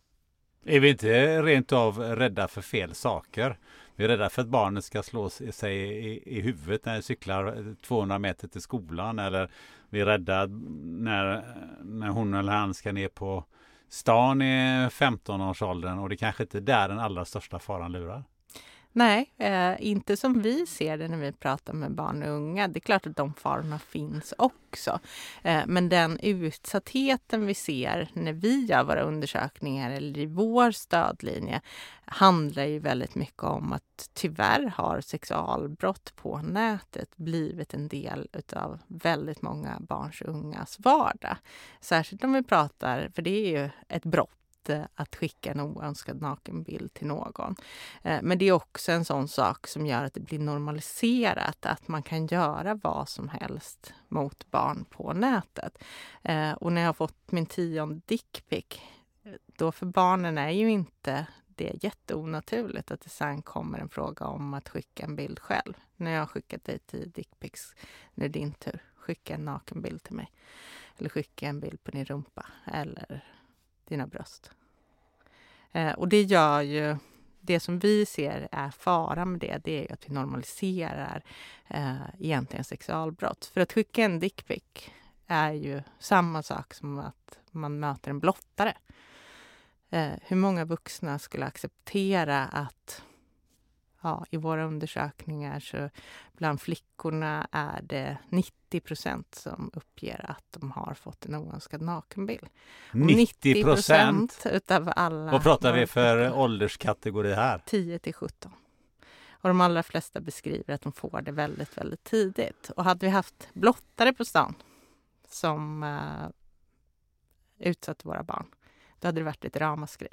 Är vi inte rent av rädda för fel saker? Vi är rädda för att barnet ska slå sig i, i huvudet när det cyklar 200 meter till skolan. Eller vi är rädda när, när hon eller han ska ner på stan i 15-årsåldern och det kanske inte är där den allra största faran lurar. Nej, eh, inte som vi ser det när vi pratar med barn och unga. Det är klart att de farorna finns också. Eh, men den utsattheten vi ser när vi gör våra undersökningar eller i vår stödlinje handlar ju väldigt mycket om att tyvärr har sexualbrott på nätet blivit en del utav väldigt många barns och ungas vardag. Särskilt om vi pratar, för det är ju ett brott eh, att skicka en oönskad nakenbild till någon. Eh, men det är också en sån sak som gör att det blir normaliserat att man kan göra vad som helst mot barn på nätet. Eh, och när jag har fått min tionde dickpic, då för barnen är ju inte det jätteonaturligt att det sen kommer en fråga om att skicka en bild själv. När jag har skickat dig tio dickpics, nu är det din tur. Skicka en nakenbild till mig. Eller skicka en bild på din rumpa eller dina bröst. Eh, och det gör ju, det som vi ser är faran med det, det är ju att vi normaliserar eh, egentligen sexualbrott. För att skicka en dickpic är ju samma sak som att man möter en blottare. Eh, hur många vuxna skulle acceptera att ja, i våra undersökningar så bland flickorna är det 90 procent som uppger att de har fått en oönskad nakenbild. Och 90 procent! utav alla Vad pratar vi för ålderskategori här? 10 till 17. Och de allra flesta beskriver att de får det väldigt, väldigt tidigt. Och hade vi haft blottare på stan som uh, utsatte våra barn, då hade det varit ett ramaskri.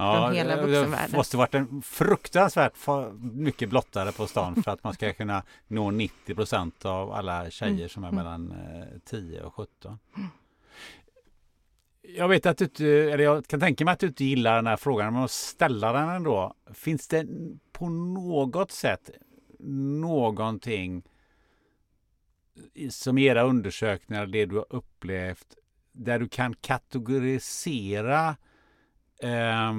Ja, hela det måste varit en fruktansvärt mycket blottare på stan för att man ska kunna nå 90 procent av alla tjejer Mm. som är Mm. mellan eh, 10 och 17. Jag vet att du inte, eller jag kan tänka mig att du inte gillar den här frågan, men att ställa den ändå. Finns det på något sätt någonting som i era undersökningar, det du har upplevt, där du kan kategorisera eh,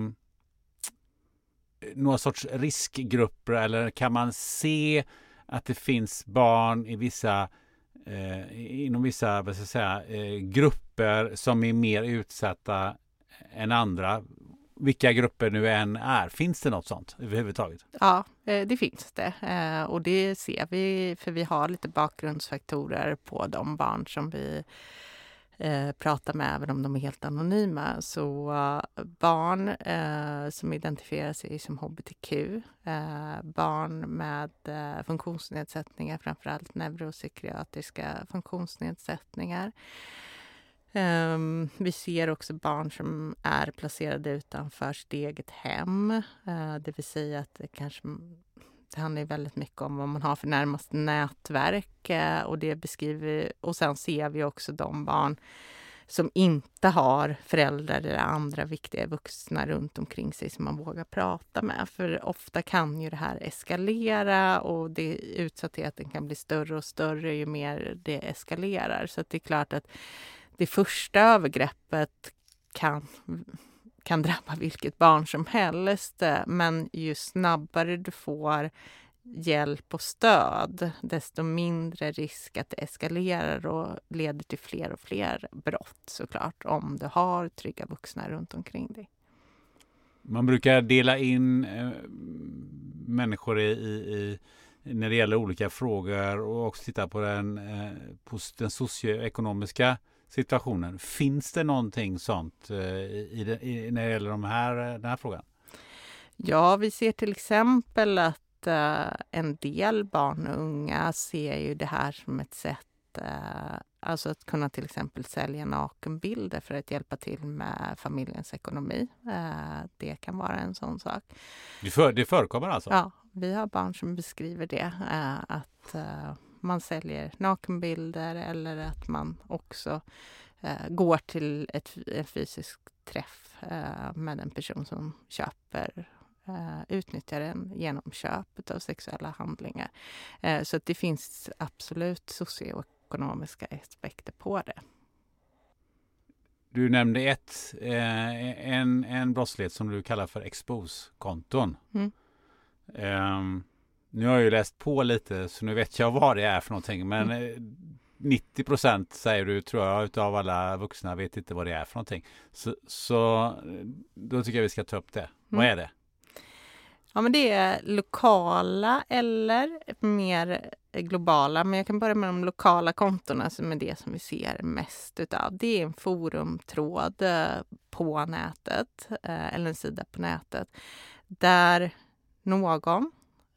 några sorts riskgrupper eller kan man se att det finns barn i vissa eh, inom vissa vad ska jag säga, eh, grupper som är mer utsatta än andra. Vilka grupper nu än är. Finns det något sånt överhuvudtaget? Ja, eh, det finns det. Eh, och det ser vi, för vi har lite bakgrundsfaktorer på de barn som vi eh, med, även om de är helt anonyma. Så eh, barn eh, som identifierar sig som hbtq, eh, barn med eh, funktionsnedsättningar, framförallt neuropsykiatriska funktionsnedsättningar. Um, vi ser också barn som är placerade utanför sitt eget hem. Uh, det vill säga att det kanske det handlar ju väldigt mycket om vad man har för närmaste nätverk eh, och det beskriver. Och sen ser vi också de barn som inte har föräldrar eller andra viktiga vuxna runt omkring sig som man vågar prata med. För ofta kan ju det här eskalera och det, utsattheten kan bli större och större ju mer det eskalerar. Så att det är klart att det första övergreppet kan, kan drabba vilket barn som helst. Eh, men ju snabbare du får hjälp och stöd, desto mindre risk att det eskalerar och leder till fler och fler brott såklart, om du har trygga vuxna runt omkring dig. Man brukar dela in eh, människor i, i, i när det gäller olika frågor och också titta på den, eh, på den socioekonomiska situationen. Finns det någonting sånt eh, i, det- i, när det gäller de här, den här frågan? Ja, vi ser till exempel att eh, en del barn och unga ser ju det här som ett sätt eh, Alltså att kunna till exempel sälja nakenbilder för att hjälpa till med familjens ekonomi. Eh, det kan vara en sån sak. Det, för, det förekommer alltså? Ja, vi har barn som beskriver det. Eh, att eh, man säljer nakenbilder eller att man också eh, går till ett, en fysisk träff eh, med en person som köper eh, utnyttjar en genom köp av sexuella handlingar. Eh, så det finns absolut socioekonomiska aspekter på det. Du nämnde ett, eh, en, en brottslighet som du kallar för expose-konton. Mm. Ehm, nu har jag ju läst på lite så nu vet jag vad det är för någonting. Men eh, 90 procent säger du tror jag utav alla vuxna vet inte vad det är för någonting. Så, så eh, då tycker jag vi ska ta upp det. Vad Mm. är det? Ja, men det är lokala eller mer globala. Men jag kan börja med de lokala kontona som är det som vi ser mest utav. Det är en forumtråd eh, på nätet, eh, eller en sida på nätet, där någon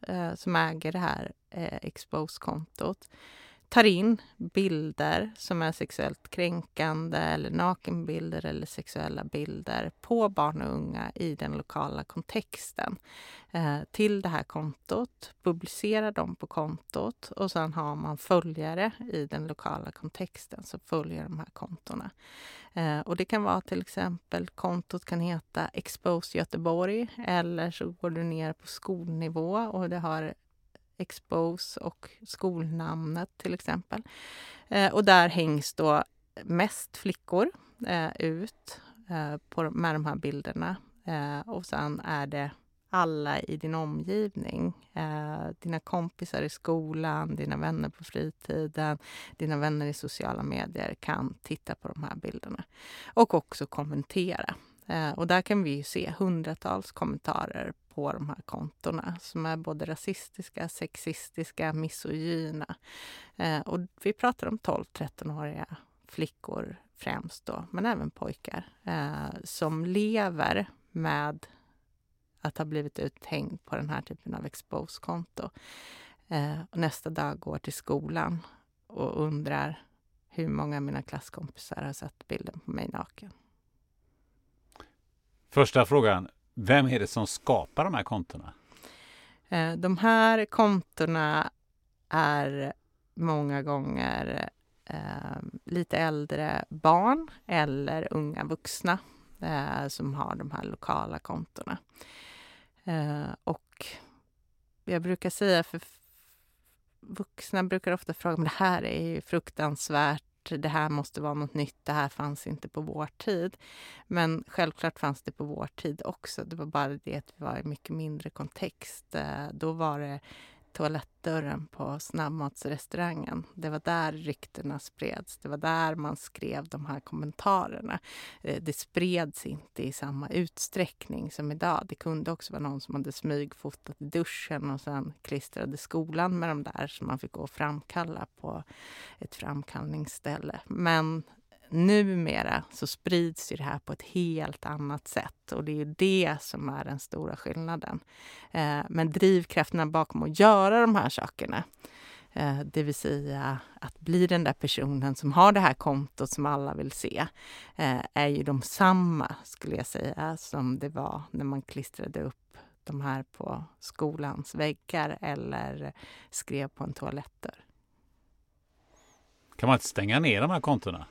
eh, som äger det här eh, Expose-kontot tar in bilder som är sexuellt kränkande eller nakenbilder eller sexuella bilder på barn och unga i den lokala kontexten eh, till det här kontot, publicerar dem på kontot och sen har man följare i den lokala kontexten som följer de här kontona. Eh, och det kan vara till exempel, kontot kan heta Expose Göteborg eller så går du ner på skolnivå och det har Expose och skolnamnet till exempel. Eh, och där hängs då mest flickor eh, ut eh, på, med de här bilderna. Eh, och sen är det alla i din omgivning. Eh, dina kompisar i skolan, dina vänner på fritiden, dina vänner i sociala medier kan titta på de här bilderna. Och också kommentera. Eh, och där kan vi ju se hundratals kommentarer på de här kontona som är både rasistiska, sexistiska, misogyna. Eh, och vi pratar om 12-13-åriga flickor främst då, men även pojkar eh, som lever med att ha blivit uthängd på den här typen av expose-konto. Eh, nästa dag går till skolan och undrar hur många av mina klasskompisar har sett bilden på mig naken. Första frågan. Vem är det som skapar de här kontona? Eh, de här kontona är många gånger eh, lite äldre barn eller unga vuxna eh, som har de här lokala kontona. Eh, och jag brukar säga, för vuxna brukar ofta fråga, men det här är ju fruktansvärt det här måste vara något nytt, det här fanns inte på vår tid. Men självklart fanns det på vår tid också. Det var bara det att vi var i mycket mindre kontext. Eh, då var det toalettdörren på snabbmatsrestaurangen. Det var där ryktena spreds. Det var där man skrev de här kommentarerna. Eh, det spreds inte i samma utsträckning som idag. Det kunde också vara någon som hade smygfotat i duschen och sen klistrade skolan med de där som man fick gå och framkalla på ett framkallningsställe. Men numera så sprids ju det här på ett helt annat sätt och det är ju det som är den stora skillnaden. Eh, men drivkrafterna bakom att göra de här sakerna, eh, det vill säga att bli den där personen som har det här kontot som alla vill se, eh, är ju de samma skulle jag säga som det var när man klistrade upp de här på skolans väggar eller skrev på en toalettdörr. Kan man inte stänga ner de här kontona?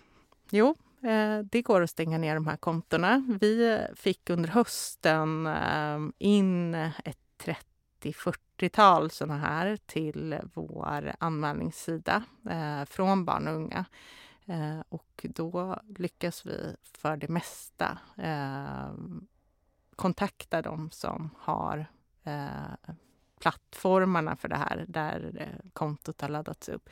Jo, eh, det går att stänga ner de här kontona. Vi eh, fick under hösten eh, in ett 30-40-tal sådana här till vår anmälningssida från barn och unga. Och då lyckas vi för det mesta kontakta de som har plattformarna för det här, där kontot har laddats upp,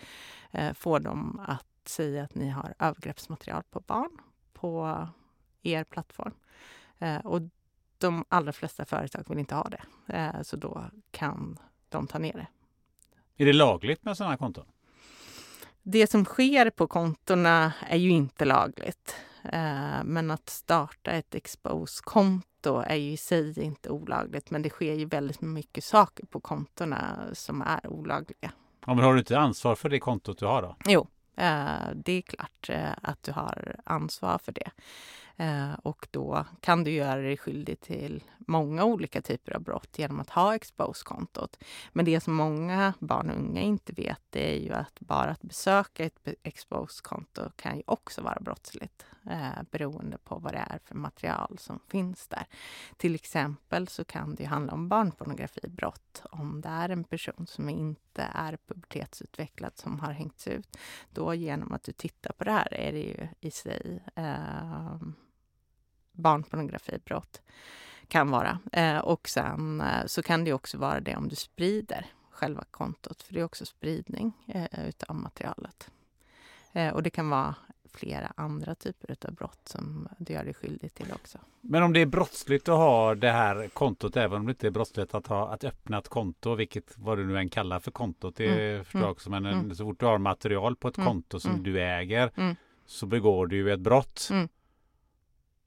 få dem att säga att ni har övergreppsmaterial på barn på er plattform. Eh, och de allra flesta företag vill inte ha det, eh, så då kan de ta ner det. Är det lagligt med sådana konton? Det som sker på kontona är ju inte lagligt. Eh, men att starta ett expose-konto är ju i sig inte olagligt. Men det sker ju väldigt mycket saker på kontona som är olagliga. Ja, men har du inte ansvar för det kontot du har då? Jo, Eh, det är klart eh, att du har ansvar för det. Eh, och då kan du göra dig skyldig till många olika typer av brott genom att ha expose-kontot. Men det som många barn och unga inte vet det är ju att bara att besöka ett expose-konto kan ju också vara brottsligt eh, beroende på vad det är för material som finns där. Till exempel så kan det handla om barnpornografibrott om det är en person som inte är pubertetsutvecklad som har hängts ut. Då genom att du tittar på det här är det ju i sig eh, barnpornografibrott kan vara. Eh, och sen eh, så kan det också vara det om du sprider själva kontot, för det är också spridning eh, utav materialet. Eh, och det kan vara flera andra typer av brott som du gör dig skyldig till också. Men om det är brottsligt att ha det här kontot, även om det inte är brottsligt att, ha, att öppna ett konto, vilket vad du nu än kallar för kontot, det mm. förstår jag mm. också, men mm. så fort du har material på ett mm. konto som mm. du äger mm. så begår du ju ett brott.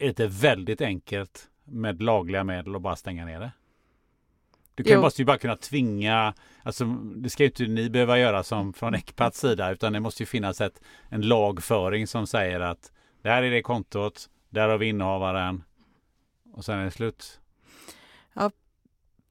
Är det väldigt enkelt med lagliga medel att bara stänga ner det? Du kan, måste ju bara kunna tvinga, alltså det ska ju inte ni behöva göra som från Ecpats sida utan det måste ju finnas ett, en lagföring som säger att det här är det kontot, där har vi innehavaren och sen är det slut. Ja,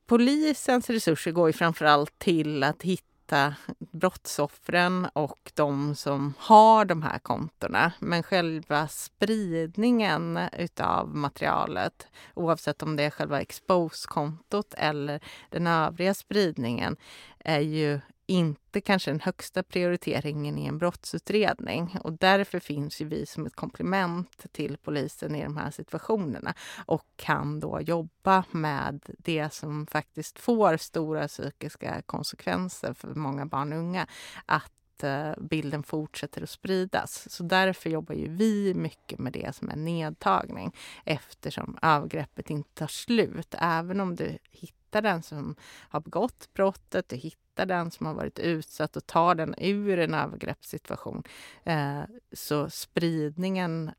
polisens resurser går ju framförallt till att hitta hitta brottsoffren och de som har de här kontona. Men själva spridningen utav materialet, oavsett om det är själva expose-kontot eller den övriga spridningen, är ju inte kanske den högsta prioriteringen i en brottsutredning. Och därför finns ju vi som ett komplement till polisen i de här situationerna och kan då jobba med det som faktiskt får stora psykiska konsekvenser för många barn och unga. Att eh, bilden fortsätter att spridas. Så därför jobbar ju vi mycket med det som är nedtagning eftersom övergreppet inte tar slut. Även om du hittar den som har begått brottet, du hittar hitta den som har varit utsatt och ta den ur en övergreppssituation. Eh, så spridningen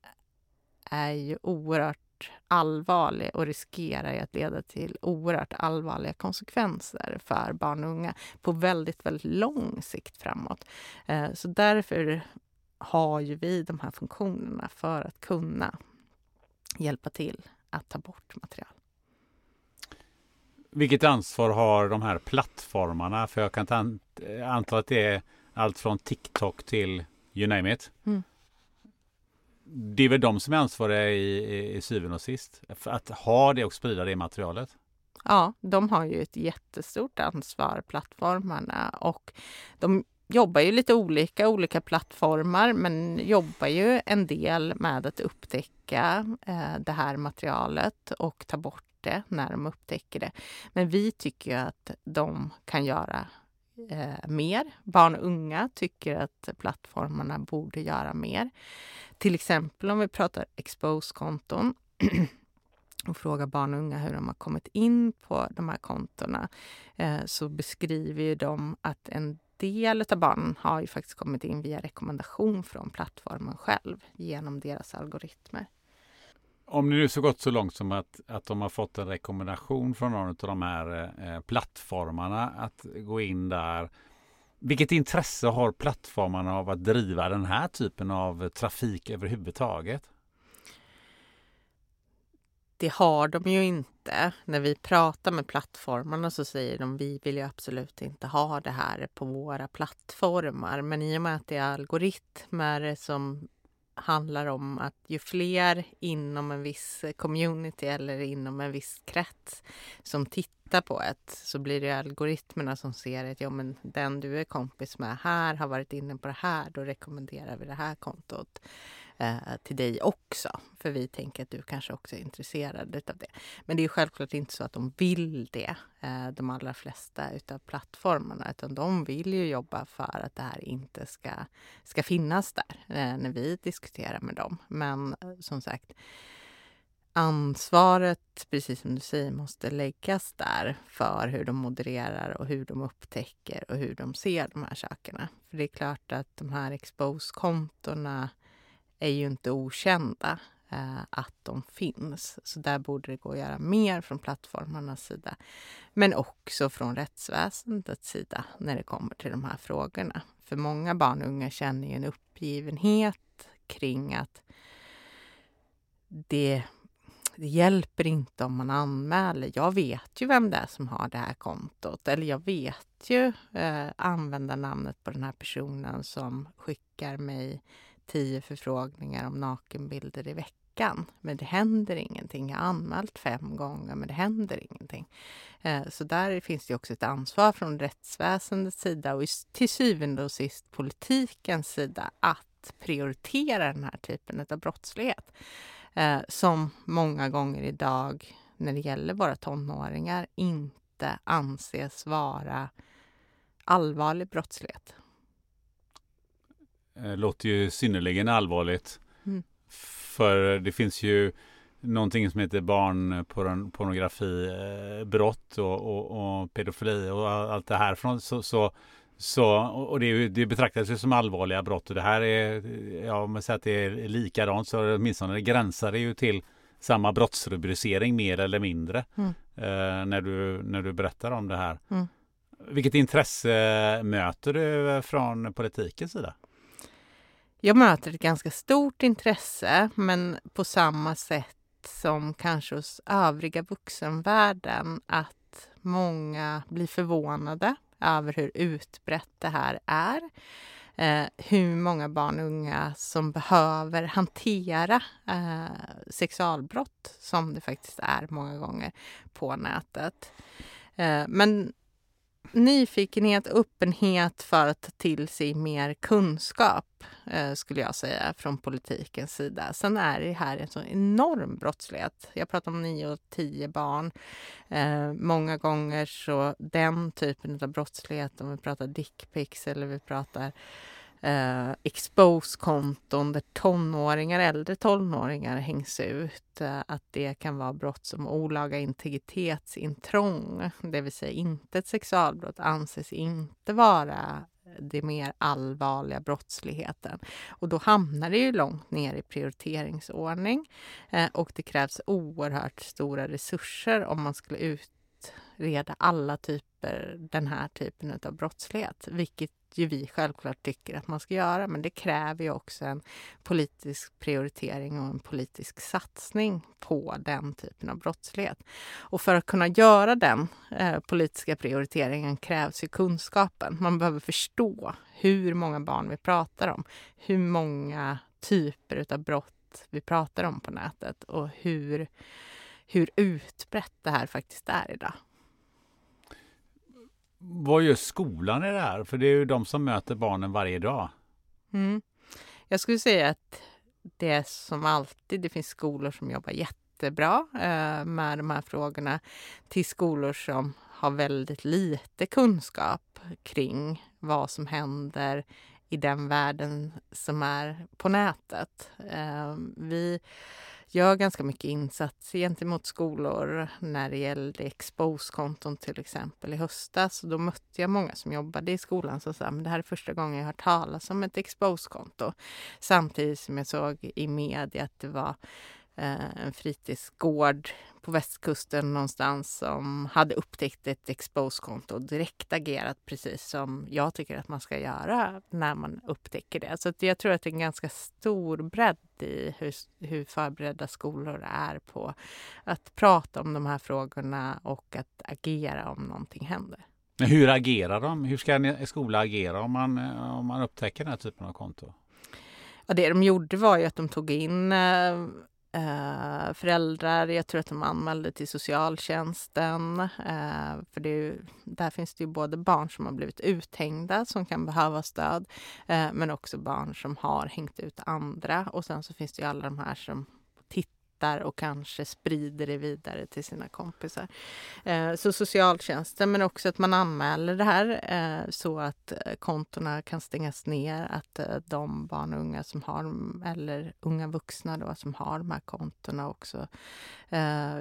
är ju oerhört allvarlig och riskerar att leda till oerhört allvarliga konsekvenser för barn och unga på väldigt, väldigt lång sikt framåt. Eh, så därför har ju vi de här funktionerna för att kunna hjälpa till att ta bort material. Vilket ansvar har de här plattformarna? För jag kan anta att det är allt från TikTok till you name it. Mm. Det är väl de som är ansvariga i, i, i syvende och sist för att ha det och sprida det materialet? Ja, de har ju ett jättestort ansvar, plattformarna. Och de jobbar ju lite olika, olika plattformar, men jobbar ju en del med att upptäcka eh, det här materialet och ta bort det när de upptäcker det. Men vi tycker att de kan göra eh, mer. Barn och unga tycker att plattformarna borde göra mer. Till exempel om vi pratar expose-konton och frågar barn och unga hur de har kommit in på de här kontona eh, så beskriver ju de att en del av barnen har ju faktiskt kommit in via rekommendation från plattformen själv genom deras algoritmer. Om det nu så gått så långt som att, att de har fått en rekommendation från någon av de här eh, plattformarna att gå in där. Vilket intresse har plattformarna av att driva den här typen av trafik överhuvudtaget? Det har de ju inte. När vi pratar med plattformarna så säger de vi vill ju absolut inte ha det här på våra plattformar. Men i och med att det är algoritmer som handlar om att ju fler inom en viss community eller inom en viss krets som tittar på ett så blir det algoritmerna som ser att ja, men den du är kompis med här har varit inne på det här, då rekommenderar vi det här kontot eh, till dig också. För vi tänker att du kanske också är intresserad av det. Men det är självklart inte så att de vill det, eh, de allra flesta utav plattformarna, utan de vill ju jobba för att det här inte ska, ska finnas där eh, när vi diskuterar med dem. Men eh, som sagt, ansvaret, precis som du säger, måste läggas där för hur de modererar och hur de upptäcker och hur de ser de här sakerna. För det är klart att de här expose-kontona är ju inte okända eh, att de finns. Så där borde det gå att göra mer från plattformarnas sida. Men också från rättsväsendets sida när det kommer till de här frågorna. För många barn och unga känner ju en uppgivenhet kring att det, det hjälper inte om man anmäler. Jag vet ju vem det är som har det här kontot. Eller jag vet ju eh, användarnamnet på den här personen som skickar mig tio förfrågningar om nakenbilder i veckan. Men det händer ingenting. Jag har anmält fem gånger, men det händer ingenting. Eh, så där finns det också ett ansvar från rättsväsendets sida och till syvende och sist politikens sida att prioritera den här typen av brottslighet. Eh, som många gånger idag, när det gäller våra tonåringar, inte anses vara allvarlig brottslighet. Eh, låter ju synnerligen allvarligt. Mm. För det finns ju någonting som heter barnpornografibrott och, och, och, pedofili och allt det här. Från, så, så, så, och det, det betraktas ju som allvarliga brott och det här är, ja om man säger att det är likadant så åtminstone gränsar det ju till samma brottsrubricering mer eller mindre mm. eh, när, du, när du berättar om det här. Mm. Vilket intresse möter du från politikens sida? Jag möter ett ganska stort intresse, men på samma sätt som kanske hos övriga vuxenvärlden att många blir förvånade över hur utbrett det här är. Eh, hur många barn och unga som behöver hantera eh, sexualbrott som det faktiskt är många gånger på nätet. Eh, men nyfikenhet öppenhet för att ta till sig mer kunskap, eh, skulle jag säga, från politikens sida. Sen är det här en så enorm brottslighet. Jag pratar om nio och tio barn. Eh, många gånger så den typen av brottslighet, om vi pratar dickpics eller vi pratar eh, expose-konton där tonåringar, äldre tonåringar hängs ut. Eh, att det kan vara brott som olaga integritetsintrång, det vill säga inte ett sexualbrott, anses inte vara den mer allvarliga brottsligheten. Och då hamnar det ju långt ner i prioriteringsordning eh, och det krävs oerhört stora resurser om man skulle utreda alla typer, den här typen av brottslighet, vilket ju vi självklart tycker att man ska göra. Men det kräver ju också en politisk prioritering och en politisk satsning på den typen av brottslighet. Och för att kunna göra den eh, politiska prioriteringen krävs ju kunskapen. Man behöver förstå hur många barn vi pratar om, hur många typer av brott vi pratar om på nätet och hur, hur utbrett det här faktiskt är idag. Vad gör skolan i det här? För det är ju de som möter barnen varje dag. Mm. Jag skulle säga att det är som alltid, det finns skolor som jobbar jättebra eh, med de här frågorna till skolor som har väldigt lite kunskap kring vad som händer i den världen som är på nätet. Eh, vi gör ganska mycket insats gentemot skolor när det gällde expose-konton till exempel i höstas. då mötte jag många som jobbade i skolan som sa att det här är första gången jag hört talas om ett expose-konto. Samtidigt som jag såg i media att det var en fritidsgård på västkusten någonstans som hade upptäckt ett expose-konto och direkt agerat precis som jag tycker att man ska göra när man upptäcker det. Så jag tror att det är en ganska stor bredd i hur, hur förberedda skolor är på att prata om de här frågorna och att agera om någonting händer. Men hur agerar de? Hur ska en skola agera om man, om man upptäcker den här typen av konto? Ja, det de gjorde var ju att de tog in eh, föräldrar. Jag tror att de anmälde till socialtjänsten. Eh, för det är, där finns det ju både barn som har blivit uthängda som kan behöva stöd eh, men också barn som har hängt ut andra. Och sen så finns det ju alla de här som hittar och kanske sprider det vidare till sina kompisar. Eh, så socialtjänsten, men också att man anmäler det här eh, så att eh, kontona kan stängas ner. Att de barn och unga som har, eller unga vuxna då, som har de här kontona också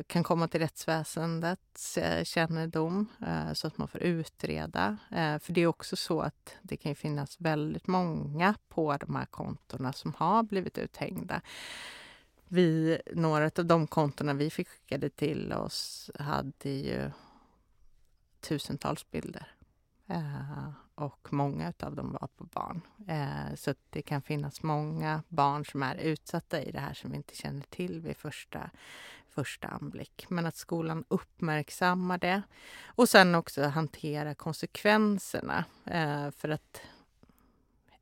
kan komma till rättsväsendets kännedom så att man får utreda. För det är också så att det kan finnas väldigt många på de här kontona som har blivit uthängda vi, några av de kontona vi fick skickade till oss hade ju tusentals bilder. Eh, och många av dem var på barn. Eh, så det kan finnas många barn som är utsatta i det här som vi inte känner till vid första, första anblick. Men att skolan uppmärksammar det och sen också hantera konsekvenserna. Eh, för att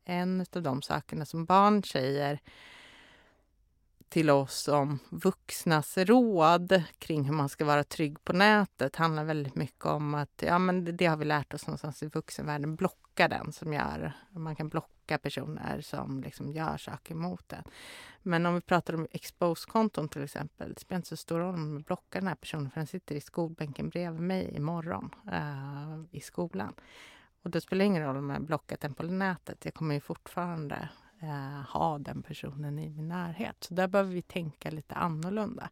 en av de sakerna som barn säger till oss om vuxnas råd kring hur man ska vara trygg på nätet handlar väldigt mycket om att ja, men det, det har vi lärt oss någonstans i vuxenvärlden. Blocka den som gör... Man kan blocka personer som liksom gör saker mot den. Men om vi pratar om expose-konton till exempel. Det spelar inte så stor roll om man blockar den här personen för den sitter i skolbänken bredvid mig imorgon uh, i skolan. Och då spelar det ingen roll om jag blockat den på nätet. Jag kommer ju fortfarande eh, ha den personen i min närhet. Så där behöver vi tänka lite annorlunda.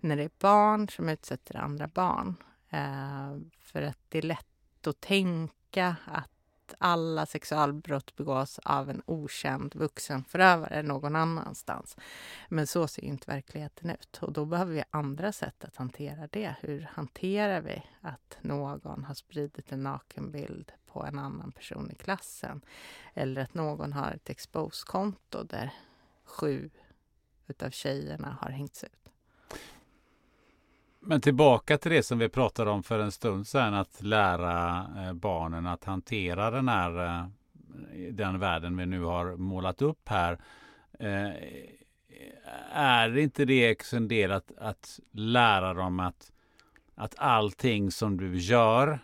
När det är barn som utsätter andra barn. Eh, för att det är lätt att tänka att alla sexualbrott begås av en okänd vuxen förövare någon annanstans. Men så ser inte verkligheten ut och då behöver vi andra sätt att hantera det. Hur hanterar vi att någon har spridit en nakenbild på en annan person i klassen? Eller att någon har ett expose-konto där sju utav tjejerna har hängts ut. Men tillbaka till det som vi pratade om för en stund sedan, att lära eh, barnen att hantera den här eh, den världen vi nu har målat upp här. Eh, är inte det en del att, att lära dem att, att allting som du gör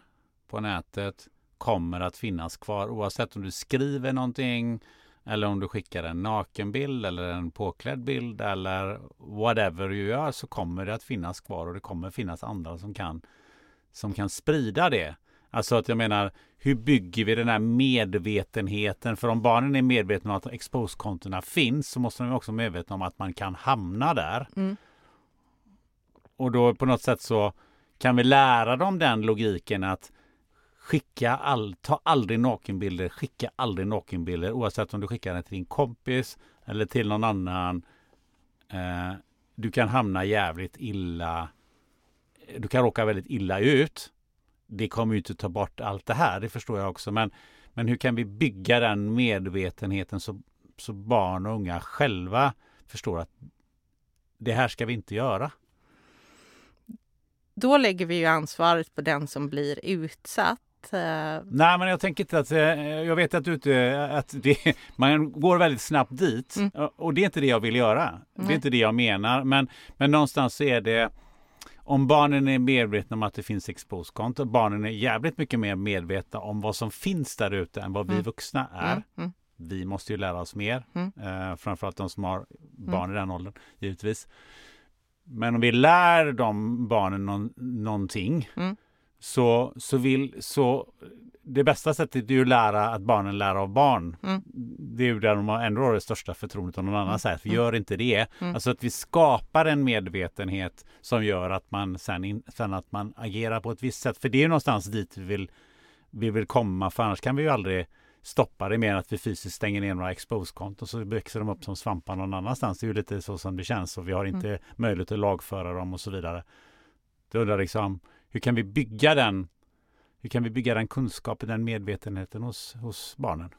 på nätet kommer att finnas kvar oavsett om du skriver någonting eller om du skickar en nakenbild eller en påklädd bild eller whatever du gör så kommer det att finnas kvar och det kommer finnas andra som kan, som kan sprida det. Alltså att jag menar, hur bygger vi den här medvetenheten? För om barnen är medvetna om att expose-kontona finns så måste de också vara medvetna om att man kan hamna där. Mm. Och då på något sätt så kan vi lära dem den logiken att skicka all, ta aldrig nakenbilder, skicka aldrig nakenbilder oavsett om du skickar den till din kompis eller till någon annan. Eh, du kan hamna jävligt illa. Du kan råka väldigt illa ut. Det kommer ju inte ta bort allt det här, det förstår jag också. Men, men hur kan vi bygga den medvetenheten så, så barn och unga själva förstår att det här ska vi inte göra? Då lägger vi ju ansvaret på den som blir utsatt. Eh, Nej, men jag tänker inte att... eh, Jag vet att, du inte, att det, man går väldigt snabbt dit. Mm. Och det är inte det jag vill göra. Det är inte det jag menar. Men, men någonstans är det... Om barnen är medvetna om att det finns exposkonto, barnen är jävligt mycket mer medvetna om vad som finns där ute än vad vi Mm. vuxna är. Mm, mm. Vi måste ju lära oss mer. Mm. Eh, framförallt de som har barn i den åldern, givetvis. Men om vi lär de barnen någon, någonting Mm. Så, så vill så det bästa sättet är ju att lära att barnen lär av barn. Mm. Det är ju där de har ändå har det största förtroendet av någon annan. Här, för Mm. gör inte det. Mm. Alltså att vi skapar en medvetenhet som gör att man sen, in, sen att man agerar på ett visst sätt. För det är ju någonstans dit vi vill, vi vill komma. För annars kan vi ju aldrig stoppa det mer än att vi fysiskt stänger ner några expose-konton så växer de upp som svampar någon annanstans. Det är ju lite så som det känns och vi har inte möjlighet att lagföra dem och så vidare. Då undrar liksom, hur kan vi bygga den hur kan vi bygga den kunskapen, den medvetenheten hos, hos barnen?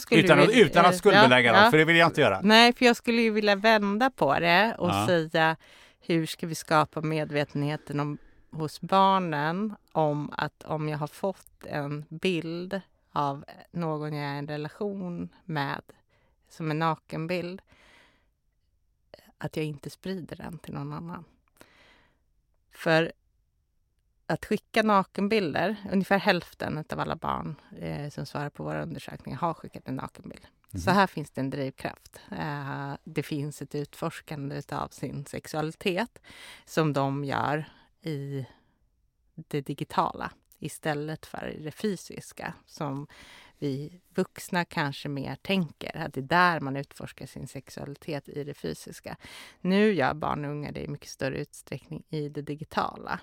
Skulle Utan, att- vilja- utan att eh, skuldbelägga ja, dem, ja. för det vill jag inte göra. Nej, för jag skulle ju vilja vända på det och Ja. säga hur ska vi skapa medvetenheten om, hos barnen om att om jag har fått en bild av någon jag är i en relation med som en nakenbild att jag inte sprider den till någon annan. För att skicka nakenbilder, ungefär hälften av alla barn eh, som svarar på våra undersökningar har skickat en nakenbild. Så här finns det en drivkraft. Eh, det finns ett utforskande av sin sexualitet som de gör i det digitala istället för i det fysiska som vi vuxna kanske mer tänker att det är där man utforskar sin sexualitet i det fysiska. Nu gör barn och unga det i mycket större utsträckning i det digitala.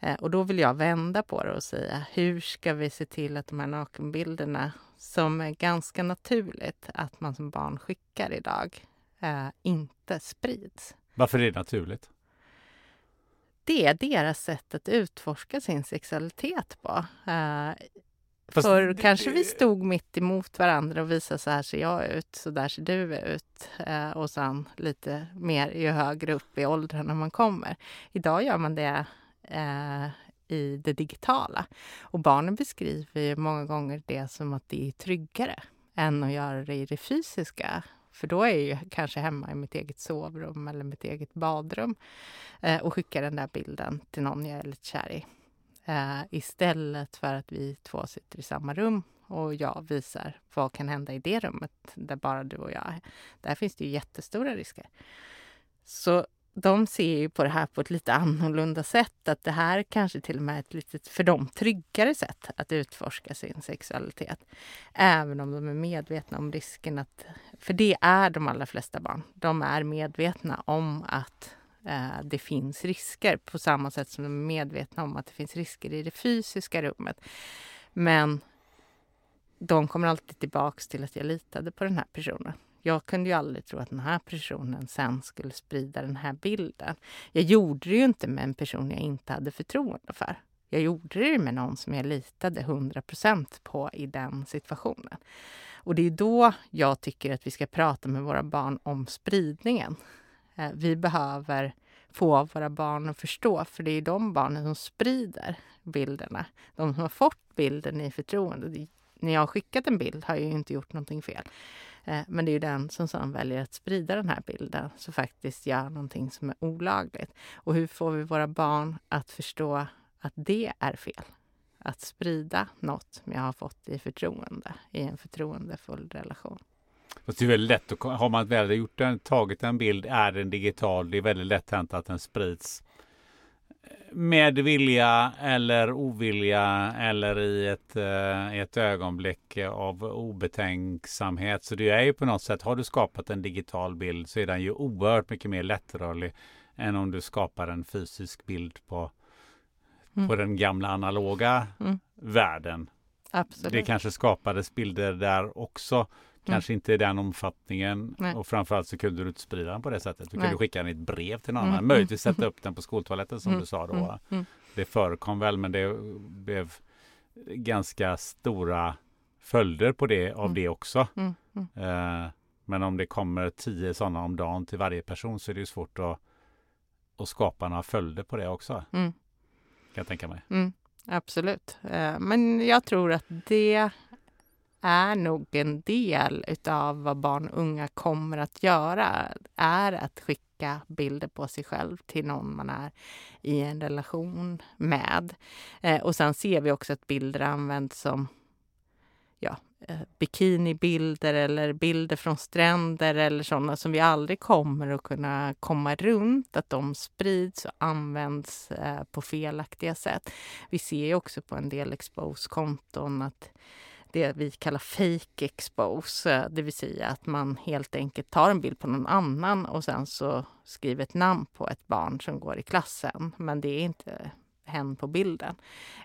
Eh, Och då vill jag vända på det och säga hur ska vi se till att de här nakenbilderna som är ganska naturligt att man som barn skickar idag eh, inte sprids. Varför är det naturligt? Det är deras sätt att utforska sin sexualitet på. Eh, Fast Förr det- kanske vi stod mitt emot varandra och visade så här ser jag ut, så där ser du ut. Eh, och sen lite mer ju högre upp i åldrarna man kommer. Idag gör man det eh, i det digitala. Och barnen beskriver ju många gånger det som att det är tryggare än att göra det i det fysiska. För då är jag ju kanske hemma i mitt eget sovrum eller mitt eget badrum eh, och skickar den där bilden till någon jag är lite kär i. Eh, istället för att vi två sitter i samma rum och jag visar vad kan hända i det rummet där bara du och jag är. Där finns det ju jättestora risker. Så de ser ju på det här på ett lite annorlunda sätt. Att det här kanske till och med är ett lite för dem, tryggare sätt att utforska sin sexualitet. Även om de är medvetna om risken att... För det är de allra flesta barn. De är medvetna om att eh, det finns risker på samma sätt som de är medvetna om att det finns risker i det fysiska rummet. Men de kommer alltid tillbaks till att jag litade på den här personen. Jag kunde ju aldrig tro att den här personen sen skulle sprida den här bilden. Jag gjorde det ju inte med en person jag inte hade förtroende för. Jag gjorde det med någon som jag litade 100% på i den situationen. Och det är då jag tycker att vi ska prata med våra barn om spridningen. Eh, vi behöver få våra barn att förstå, för det är de barnen som sprider bilderna. De som har fått bilden i förtroende. När jag har skickat en bild har jag ju inte gjort någonting fel. Eh, men det är ju den som sedan väljer att sprida den här bilden som faktiskt gör någonting som är olagligt. Och hur får vi våra barn att förstå att det är fel? Att sprida något som jag har fått i förtroende, i en förtroendefull relation. Fast det är väldigt lätt, att, har man väl gjort den, tagit en bild, är den digital, det är väldigt lätt hänt att den sprids med vilja eller ovilja eller i ett, eh, ett ögonblick av obetänksamhet. Så det är ju på något sätt, har du skapat en digital bild så är den ju oerhört mycket mer lättrörlig än om du skapar en fysisk bild på Mm. på den gamla analoga Mm. världen. Absolut. Det kanske skapades bilder där också. Kanske inte i den omfattningen Mm. Nej. och framförallt så kunde du inte sprida den på det sättet. Du Nej. kunde skicka den i ett brev till någon Mm, annan. Möjligtvis sätta upp den på skoltoaletten som Mm, du sa då. mm, mm. Det förekom väl men det blev ganska stora följder på det av Mm. det också. Mm, mm. Eh, men om det kommer tio sådana om dagen till varje person så är det ju svårt att, att skapa några följder på det också. Mm. Kan jag tänka mig. Mm, absolut. Eh, Men jag tror att det är nog en del utav vad barn och unga kommer att göra. Är att skicka bilder på sig själv till någon man är i en relation med. Eh, Och sen ser vi också att bilder används som ja, eh, bikinibilder eller bilder från stränder eller sådana som vi aldrig kommer att kunna komma runt. Att de sprids och används eh, på felaktiga sätt. Vi ser ju också på en del expose-konton att det vi kallar fake expose, det vill säga att man helt enkelt tar en bild på någon annan och sen så skriver ett namn på ett barn som går i klassen, men det är inte hen på bilden.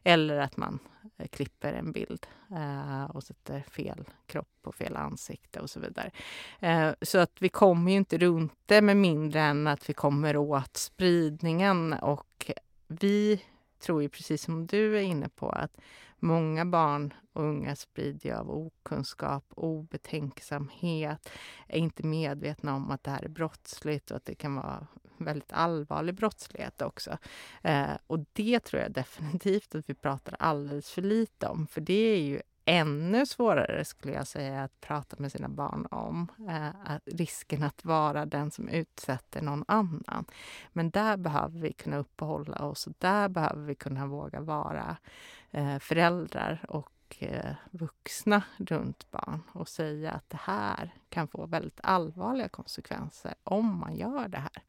Eller att man eh, klipper en bild eh, och sätter fel kropp och fel ansikte och så vidare. Eh, så att vi kommer ju inte runt det med mindre än att vi kommer åt spridningen och vi tror ju precis som du är inne på att många barn och unga sprider ju av okunskap, obetänksamhet, är inte medvetna om att det här är brottsligt och att det kan vara väldigt allvarlig brottslighet också. Eh, och det tror jag definitivt att vi pratar alldeles för lite om, för det är ju ännu svårare skulle jag säga att prata med sina barn om. Eh, att risken att vara den som utsätter någon annan. Men där behöver vi kunna uppehålla oss och där behöver vi kunna våga vara eh, Eh, föräldrar och eh, vuxna runt barn och säga att det här kan få väldigt allvarliga konsekvenser om man gör det här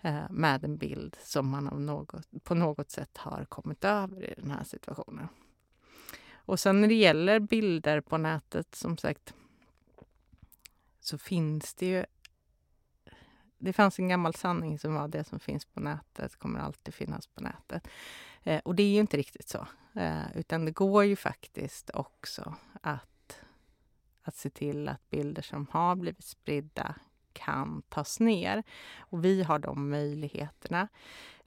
eh, med en bild som man av något, på något sätt har kommit över i den här situationen. Och sen när det gäller bilder på nätet, som sagt, så finns det ju... Det fanns en gammal sanning som var det som finns på nätet kommer alltid finnas på nätet. Eh, och det är ju inte riktigt så. Eh, utan det går ju faktiskt också att, att se till att bilder som har blivit spridda kan tas ner. Och vi har de möjligheterna.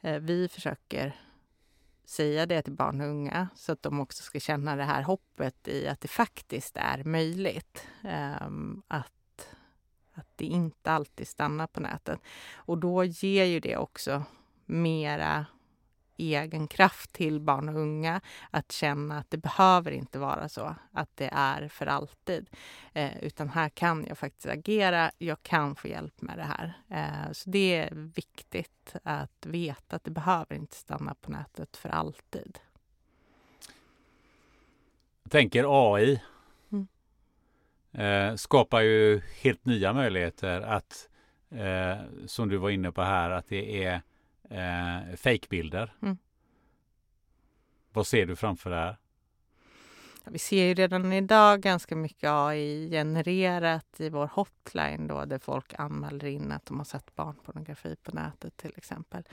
Eh, vi försöker säga det till barn och unga så att de också ska känna det här hoppet i att det faktiskt är möjligt. Ehm, att, att det inte alltid stannar på nätet. Och då ger ju det också mera egen kraft till barn och unga att känna att det behöver inte vara så, att det är för alltid. Eh, utan här kan jag faktiskt agera, jag kan få hjälp med det här. Eh, så det är viktigt att veta att det behöver inte stanna på nätet för alltid. Jag tänker AI Mm. eh, skapar ju helt nya möjligheter att, eh, som du var inne på här, att det är eh, fejkbilder. Mm. Vad ser du framför dig? Vi ser ju redan idag ganska mycket AI-genererat i vår hotline då, där folk anmäler in att de har sett barnpornografi på nätet till exempel.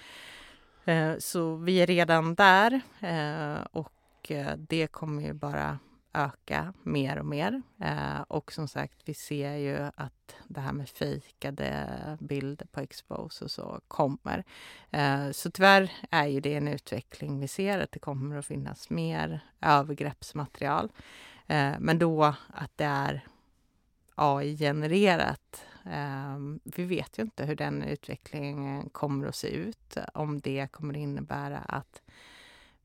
Eh, Så vi är redan där eh, och eh, det kommer ju bara öka mer och mer. Eh, Och som sagt, vi ser ju att det här med fejkade bilder på Expose och så kommer. Eh, Så tyvärr är ju det en utveckling vi ser, att det kommer att finnas mer övergreppsmaterial. Eh, Men då att det är AI-genererat. Eh, Vi vet ju inte hur den utvecklingen kommer att se ut. Om det kommer att innebära att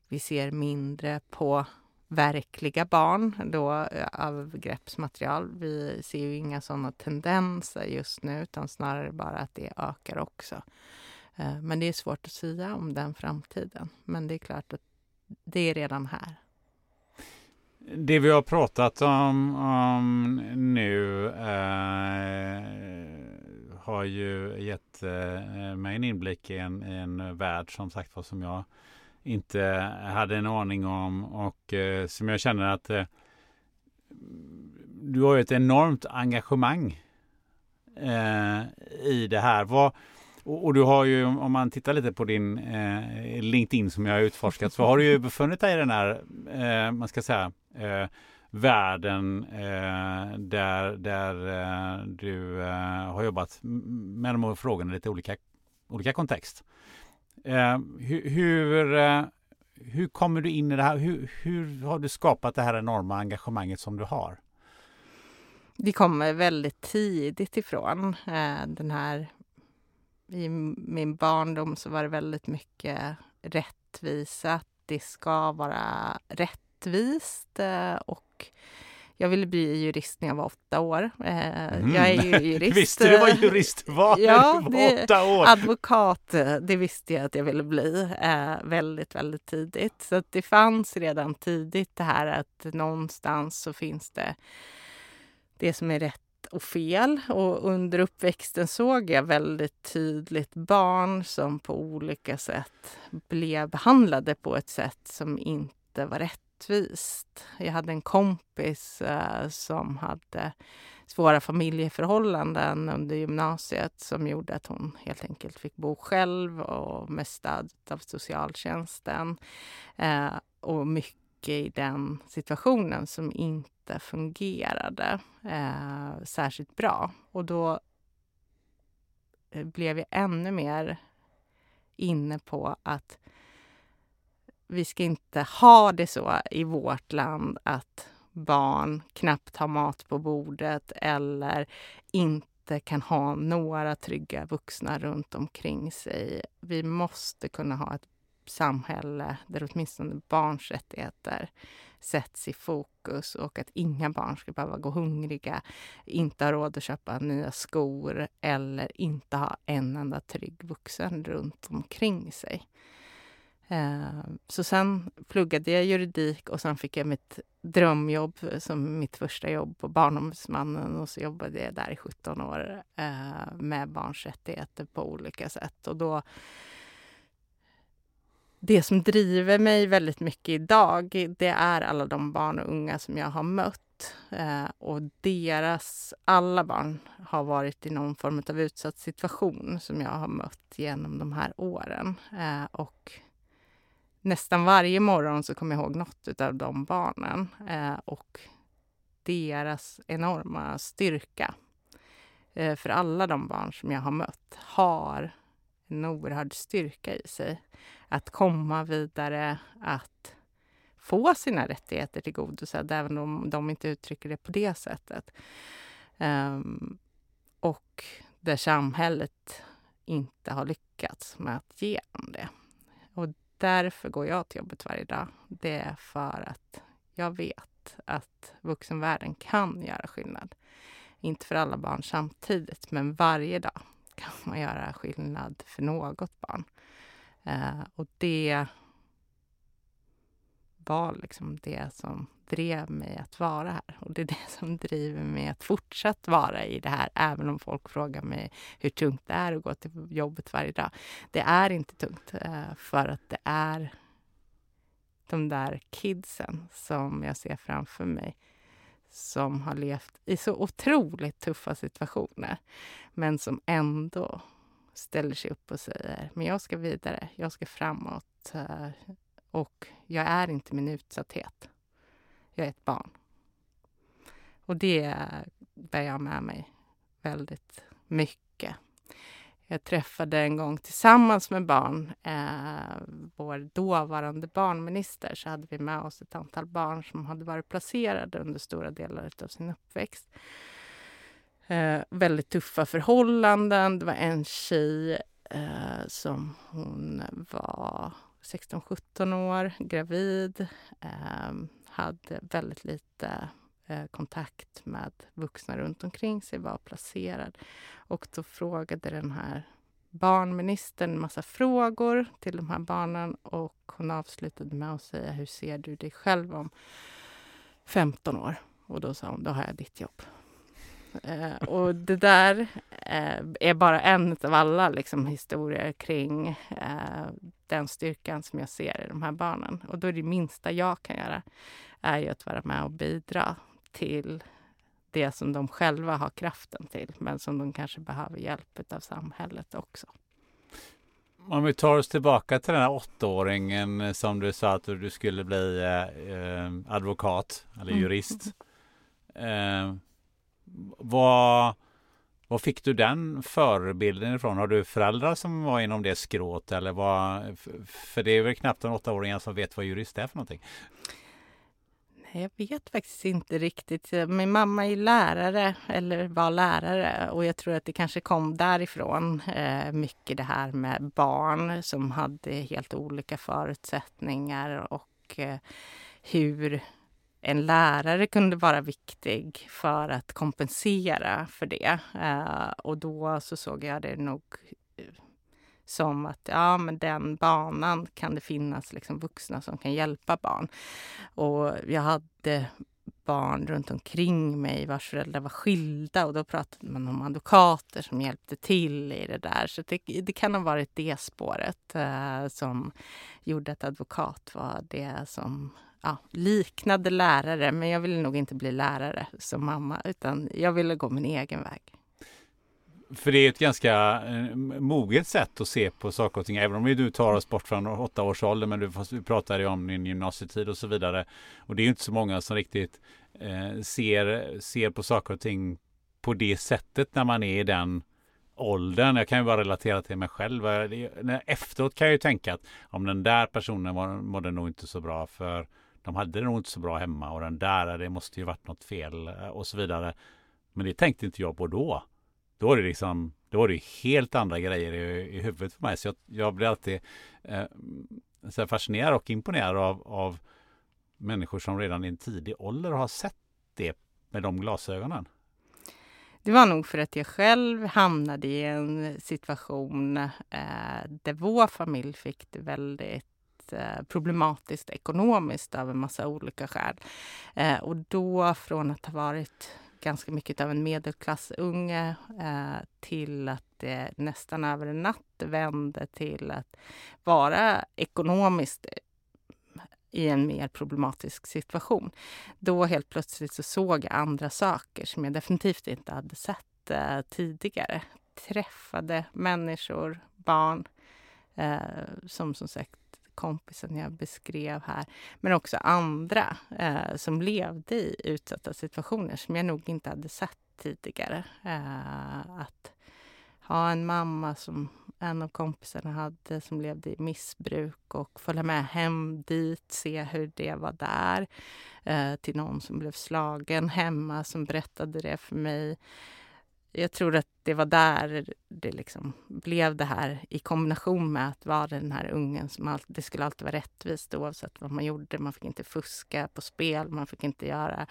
vi ser mindre på verkliga barn, då eh, av övergreppsmaterial. Vi ser ju inga sådana tendenser just nu, utan snarare bara att det ökar också. Eh, men det är svårt att säga om den framtiden. Men det är klart att det är redan här. Det vi har pratat om, om nu eh, har ju gett eh, mig en inblick i en, i en värld som sagt var som jag inte hade en aning om och eh, som jag känner att eh, du har ju ett enormt engagemang eh, i det här. Vad, Och, och, du har ju, om man tittar lite på din eh, LinkedIn som jag har utforskat, så har du ju befunnit dig i den här, eh, man ska säga, eh, världen där, där du har jobbat med de här frågorna i lite olika, olika kontext. Eh, hur, hur, hur kommer du in i det här? Hur, hur har du skapat det här enorma engagemanget som du har? Det kommer väldigt tidigt ifrån. Eh, den här i min barndom så var det väldigt mycket rättvisa. Det ska vara rättvist eh, och jag ville bli jurist när jag var åtta år. Mm. Jag är ju jurist. visste du vad jurist var ja, när du var åtta år? Advokat, eh, det visste jag att jag ville bli väldigt, väldigt tidigt. Så det fanns redan tidigt det här att någonstans så finns det det som är rätt och fel. Och under uppväxten såg jag väldigt tydligt barn som på olika sätt blev behandlade på ett sätt som inte var orättvist. Jag hade en kompis eh, som hade svåra familjeförhållanden under gymnasiet som gjorde att hon helt enkelt fick bo själv och med stöd av socialtjänsten. Eh, och mycket i den situationen som inte fungerade eh, särskilt bra. Och då eh, blev jag ännu mer inne på att vi ska inte ha det så i vårt land att barn knappt har mat på bordet eller inte kan ha några trygga vuxna runt omkring sig. Vi måste kunna ha ett samhälle där åtminstone barns rättigheter sätts i fokus och att inga barn ska behöva gå hungriga, inte ha råd att köpa nya skor eller inte ha en enda trygg vuxen runt omkring sig. Ehm, så sen pluggade jag juridik och sen fick jag mitt drömjobb som mitt första jobb på Barnombudsmannen och så jobbade jag där i 17 år ehm, med barns rättigheter på olika sätt. Och då det som driver mig väldigt mycket idag, det är alla de barn och unga som jag har mött. Ehm, och deras, alla barn har varit i någon form av utsatt situation som jag har mött genom de här åren. Och nästan varje morgon så kommer jag ihåg något av de barnen eh, och deras enorma styrka. Eh, för alla de barn som jag har mött har en oerhörd styrka i sig att komma vidare, att få sina rättigheter tillgodosedda, även om de inte uttrycker det på det sättet. Um, och där samhället inte har lyckats med att ge dem det. Och därför går jag till jobbet varje dag. Det är för att jag vet att vuxenvärlden kan göra skillnad. Inte för alla barn samtidigt, men varje dag kan man göra skillnad för något barn. Eh, och det var liksom det som drev mig att vara här. Och det är det som driver mig att fortsatt vara i det här, även om folk frågar mig hur tungt det är att gå till jobbet varje dag. Det är inte tungt, eh, för att det är de där kidsen som jag ser framför mig som har levt i så otroligt tuffa situationer, men som ändå ställer sig upp och säger men jag ska vidare, jag ska framåt eh, och jag är inte min utsatthet. Jag är ett barn. Och det bär jag med mig väldigt mycket. Jag träffade en gång tillsammans med barn, eh, vår dåvarande barnminister, så hade vi med oss ett antal barn som hade varit placerade under stora delar av sin uppväxt. Eh, väldigt tuffa förhållanden. Det var en tjej eh, som hon var 16-17 år, gravid, eh, hade väldigt lite eh, kontakt med vuxna runt omkring sig, var placerad. Och då frågade den här barnministern en massa frågor till de här barnen och hon avslutade med att säga hur ser du dig själv om 15 år? Och då sa hon, då har jag ditt jobb. Eh, och det där eh, är bara en av alla liksom, historier kring eh, den styrkan som jag ser i de här barnen. Och då är det minsta jag kan göra är ju att vara med och bidra till det som de själva har kraften till, men som de kanske behöver hjälp av samhället också. Om vi tar oss tillbaka till den här åttaåringen som du sa att du skulle bli eh, advokat eller mm. jurist. Mm. Vad, vad fick du den förebilden ifrån? Har du föräldrar som var inom det skrået? Eller vad, för det är väl knappt en åttaåring som vet vad jurist är för någonting? Jag vet faktiskt inte riktigt. Min mamma är lärare, eller var lärare och jag tror att det kanske kom därifrån. Eh, mycket det här med barn som hade helt olika förutsättningar och eh, hur en lärare kunde vara viktig för att kompensera för det. Eh, och då så såg jag det nog eh, som att ja, men den banan kan det finnas liksom vuxna som kan hjälpa barn. Och jag hade barn runt omkring mig vars föräldrar var skilda och då pratade man om advokater som hjälpte till i det där. Så det, det kan ha varit det spåret eh, som gjorde att advokat var det som ja, liknade lärare. Men jag ville nog inte bli lärare som mamma utan jag ville gå min egen väg. För det är ett ganska eh, moget sätt att se på saker och ting. Även om vi tar oss bort från åtta års ålder. Men du, du pratade ju om din gymnasietid och så vidare. Och det är inte så många som riktigt eh, ser, ser på saker och ting på det sättet när man är i den åldern. Jag kan ju bara relatera till mig själv. Eh, efteråt kan jag ju tänka att om den där personen var, mådde nog inte så bra för de hade det nog inte så bra hemma och den där, det måste ju varit något fel eh, och så vidare. Men det tänkte inte jag på då. Då var det liksom, då var det helt andra grejer i, i huvudet för mig. Så jag, jag blir alltid eh, så fascinerad och imponerad av, av människor som redan i en tidig ålder har sett det med de glasögonen. Det var nog för att jag själv hamnade i en situation eh, där vår familj fick det väldigt Eh, problematiskt ekonomiskt av en massa olika skäl. Eh, och då från att ha varit ganska mycket av en medelklassunge eh, till att det nästan över en natt vände till att vara ekonomiskt i en mer problematisk situation. Då helt plötsligt så såg jag andra saker som jag definitivt inte hade sett eh, tidigare. Träffade människor, barn eh, som som sagt kompisen jag beskrev här, men också andra eh, som levde i utsatta situationer som jag nog inte hade sett tidigare. Eh, att ha en mamma som en av kompisarna hade som levde i missbruk och följa med hem dit, se hur det var där. Eh, till någon som blev slagen hemma som berättade det för mig jag tror att det var där det liksom blev det här i kombination med att vara den här ungen som alltid, det skulle alltid vara rättvist oavsett vad man gjorde. Man fick inte fuska på spel, man fick inte göra,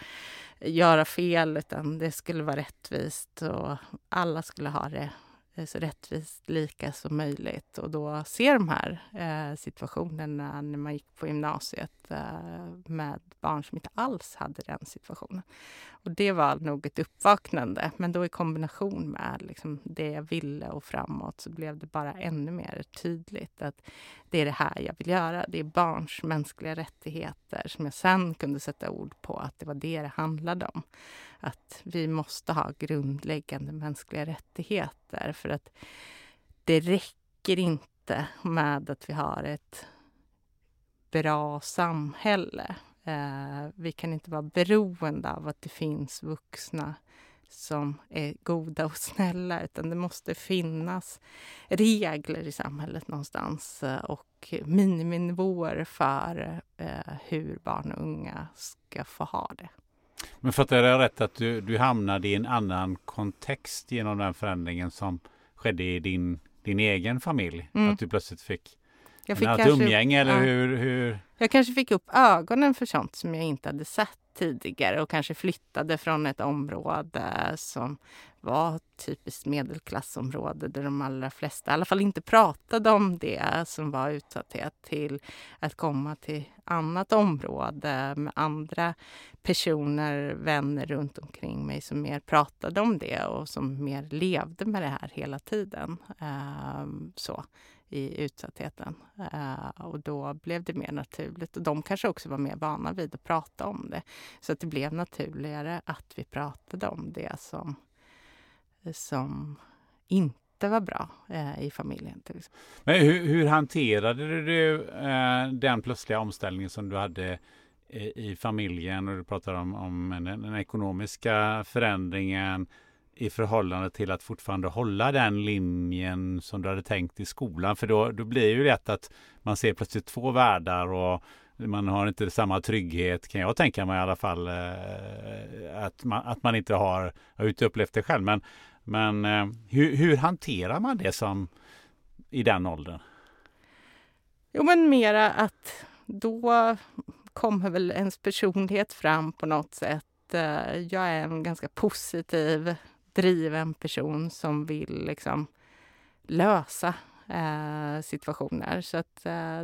göra fel utan det skulle vara rättvist och alla skulle ha det Eh, så rättvist lika som möjligt. Och då se de här eh, situationerna när man gick på gymnasiet eh, med barn som inte alls hade den situationen. Och det var nog ett uppvaknande, men då i kombination med liksom, det jag ville och framåt så blev det bara ännu mer tydligt att det är det här jag vill göra. Det är barns mänskliga rättigheter som jag sen kunde sätta ord på att det var det det handlade om att vi måste ha grundläggande mänskliga rättigheter för att det räcker inte med att vi har ett bra samhälle. Eh, vi kan inte vara beroende av att det finns vuxna som är goda och snälla utan det måste finnas regler i samhället någonstans eh, och miniminivåer för eh, hur barn och unga ska få ha det. Men fattar jag rätt att du, du hamnade i en annan kontext genom den förändringen som skedde i din, din egen familj? Mm. Att du plötsligt fick, jag fick ett umgänge eller ja. hur, hur? Jag kanske fick upp ögonen för sånt som jag inte hade sett tidigare och kanske flyttade från ett område som var typiskt medelklassområde där de allra flesta i alla fall inte pratade om det som var utsatthet till att komma till annat område med andra personer, vänner runt omkring mig som mer pratade om det och som mer levde med det här hela tiden. Ehm, så i utsattheten. Uh, och då blev det mer naturligt. Och de kanske också var mer vana vid att prata om det. Så att det blev naturligare att vi pratade om det som, som inte var bra eh, i familjen. Till exempel. Men hur, hur hanterade du eh, den plötsliga omställningen som du hade i, i familjen och du pratar om, om den, den ekonomiska förändringen i förhållande till att fortfarande hålla den linjen som du hade tänkt i skolan. För då, då blir det ju lätt att man ser plötsligt två världar och man har inte samma trygghet kan jag tänka mig i alla fall. Eh, att, man, att man inte har, jag har inte upplevt det själv, men, men eh, hur, hur hanterar man det som i den åldern? Jo men mera att då kommer väl ens personlighet fram på något sätt. Eh, jag är en ganska positiv, driven person som vill liksom lösa eh, situationer. Så att eh,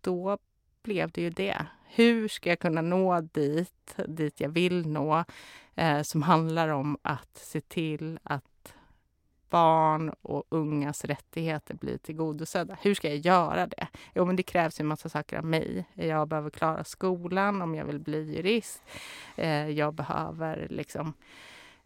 då blev det ju det. Hur ska jag kunna nå dit, dit jag vill nå, eh, som handlar om att se till att barn och ungas rättigheter blir tillgodosedda. Hur ska jag göra det? Jo, men det krävs en massa saker av mig. Jag behöver klara skolan om jag vill bli jurist. Eh, jag behöver liksom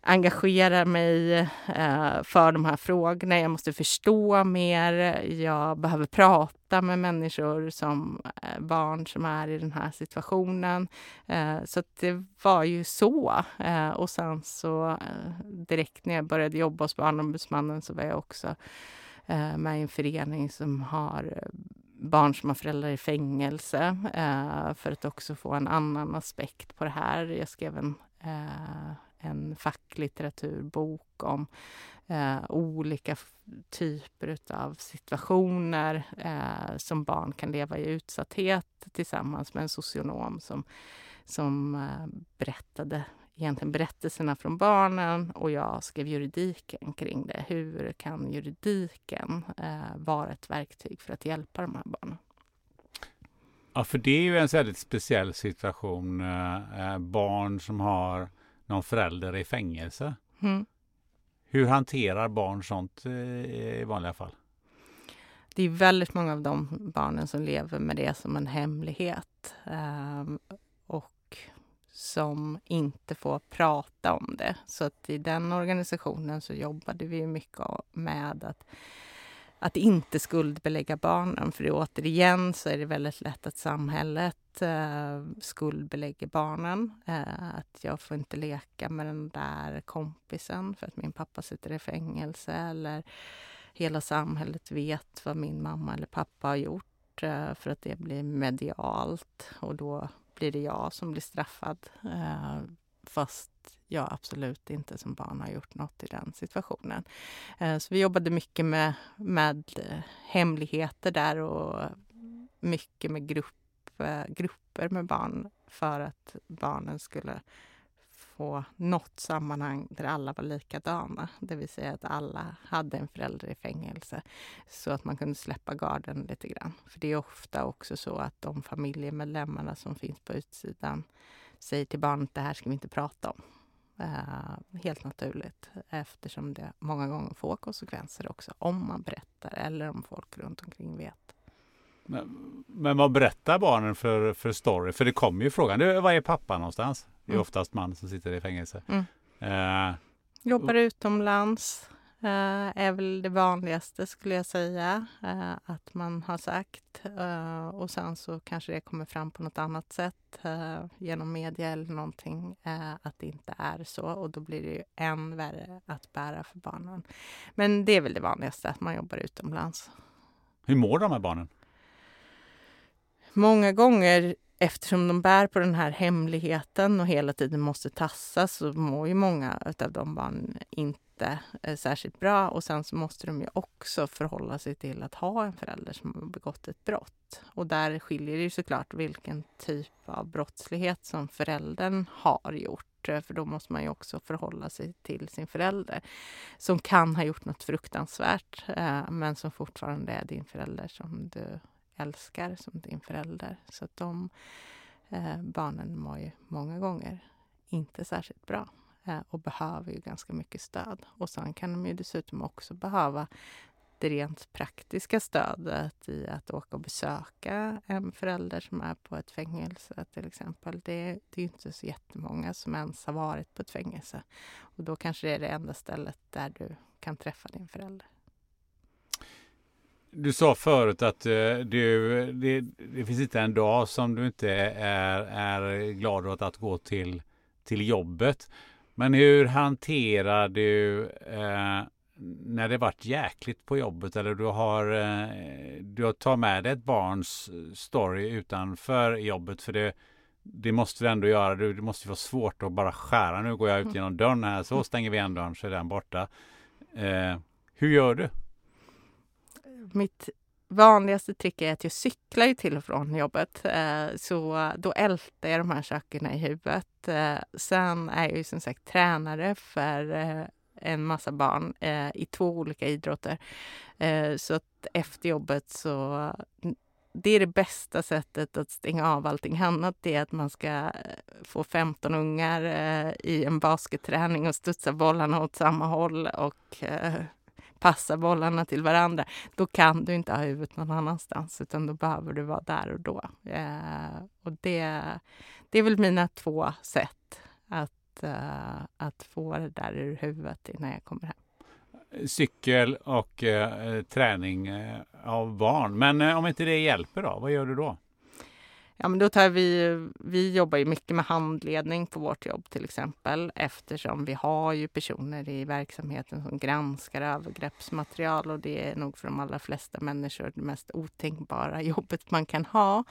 engagerar mig eh, för de här frågorna. Jag måste förstå mer. Jag behöver prata med människor som eh, barn som är i den här situationen. Eh, så det var ju så. Eh, och sen så eh, direkt när jag började jobba hos Barnombudsmannen så var jag också eh, med i en förening som har eh, barn som har föräldrar i fängelse eh, för att också få en annan aspekt på det här. Jag skrev en eh, en facklitteraturbok om eh, olika typer av situationer eh, som barn kan leva i utsatthet tillsammans med en socionom som, som eh, berättade egentligen berättelserna från barnen och jag skrev juridiken kring det. Hur kan juridiken eh, vara ett verktyg för att hjälpa de här barnen? Ja, för det är ju en väldigt speciell situation. Eh, eh barn som har någon förälder i fängelse. Mm. Hur hanterar barn sånt eh, i vanliga fall? Det är väldigt många av de barnen som lever med det som en hemlighet um, och som inte får prata om det. Så att i den organisationen så jobbade vi mycket med att att inte skuldbelägga barnen. För återigen så är det väldigt lätt att samhället eh, skuldbelägger barnen. Eh, att jag får inte leka med den där kompisen för att min pappa sitter i fängelse. Eller hela samhället vet vad min mamma eller pappa har gjort eh, för att det blir medialt. Och då blir det jag som blir straffad. Eh, Fast jag absolut inte som barn har gjort något i den situationen. Eh, så vi jobbade mycket med, med eh, hemligheter där och mycket med grupp, eh, grupper med barn för att barnen skulle få något sammanhang där alla var likadana. Det vill säga att alla hade en förälder i fängelse så att man kunde släppa garden lite grann. För det är ofta också så att de familjemedlemmarna som finns på utsidan säger till barnet det här ska vi inte prata om. Uh, helt naturligt eftersom det många gånger får konsekvenser också om man berättar eller om folk runt omkring vet. Men, men vad berättar barnen för, för story? För det kommer ju frågan, vad är pappa någonstans? Det är mm. oftast man som sitter i fängelse. Mm. Uh, Jobbar utomlands. Uh, är väl det vanligaste skulle jag säga uh, att man har sagt. Uh, och sen så kanske det kommer fram på något annat sätt genom media eller någonting att det inte är så och då blir det ju än värre att bära för barnen. Men det är väl det vanligaste att man jobbar utomlands. Hur mår de här barnen? Många gånger eftersom de bär på den här hemligheten och hela tiden måste tassas så mår ju många av de barnen inte eh, särskilt bra. Och sen så måste de ju också förhålla sig till att ha en förälder som har begått ett brott. Och där skiljer det ju såklart vilken typ av brottslighet som föräldern har gjort. Eh, för då måste man ju också förhålla sig till sin förälder som kan ha gjort något fruktansvärt eh, men som fortfarande är din förälder som du älskar som din förälder. Så att de eh, barnen mår ju många gånger inte särskilt bra. Eh, och behöver ju ganska mycket stöd. Och sen kan de ju dessutom också behöva det rent praktiska stödet i att åka och besöka en förälder som är på ett fängelse till exempel. Det, det är inte så jättemånga som ens har varit på ett fängelse. Och då kanske det är det enda stället där du kan träffa din förälder. Du sa förut att eh, du, det, det finns inte en dag som du inte är, är glad åt att gå till, till jobbet. Men hur hanterar du eh, när det varit jäkligt på jobbet eller du har, eh, du har tagit med dig ett barns story utanför jobbet? För det, det måste du ändå göra. Det måste vara svårt att bara skära. Nu går jag ut mm. genom dörren här. Så stänger vi igen dörren så är den borta. Eh, hur gör du? Mitt vanligaste trick är att jag cyklar till och från jobbet. Eh, så då ältar jag de här sakerna i huvudet. Eh, sen är jag ju som sagt tränare för eh, en massa barn eh, i två olika idrotter. Eh, så att efter jobbet så det är det bästa sättet att stänga av allting annat. Det är att man ska eh, få 15 ungar i en basketträning och studsa bollarna åt samma håll och passa bollarna till varandra, då kan du inte ha huvudet någon annanstans utan då behöver du vara där och då. Eh, och det, det är väl mina två sätt att, eh, att få det där ur huvudet innan jag kommer hem cykel och eh, träning eh, av barn. Men eh, om inte det hjälper då, vad gör du då? Ja, men då tar vi, vi jobbar ju mycket med handledning på vårt jobb till exempel eftersom vi har ju personer i verksamheten som granskar övergreppsmaterial och det är nog för de allra flesta människor det mest otänkbara jobbet man kan ha.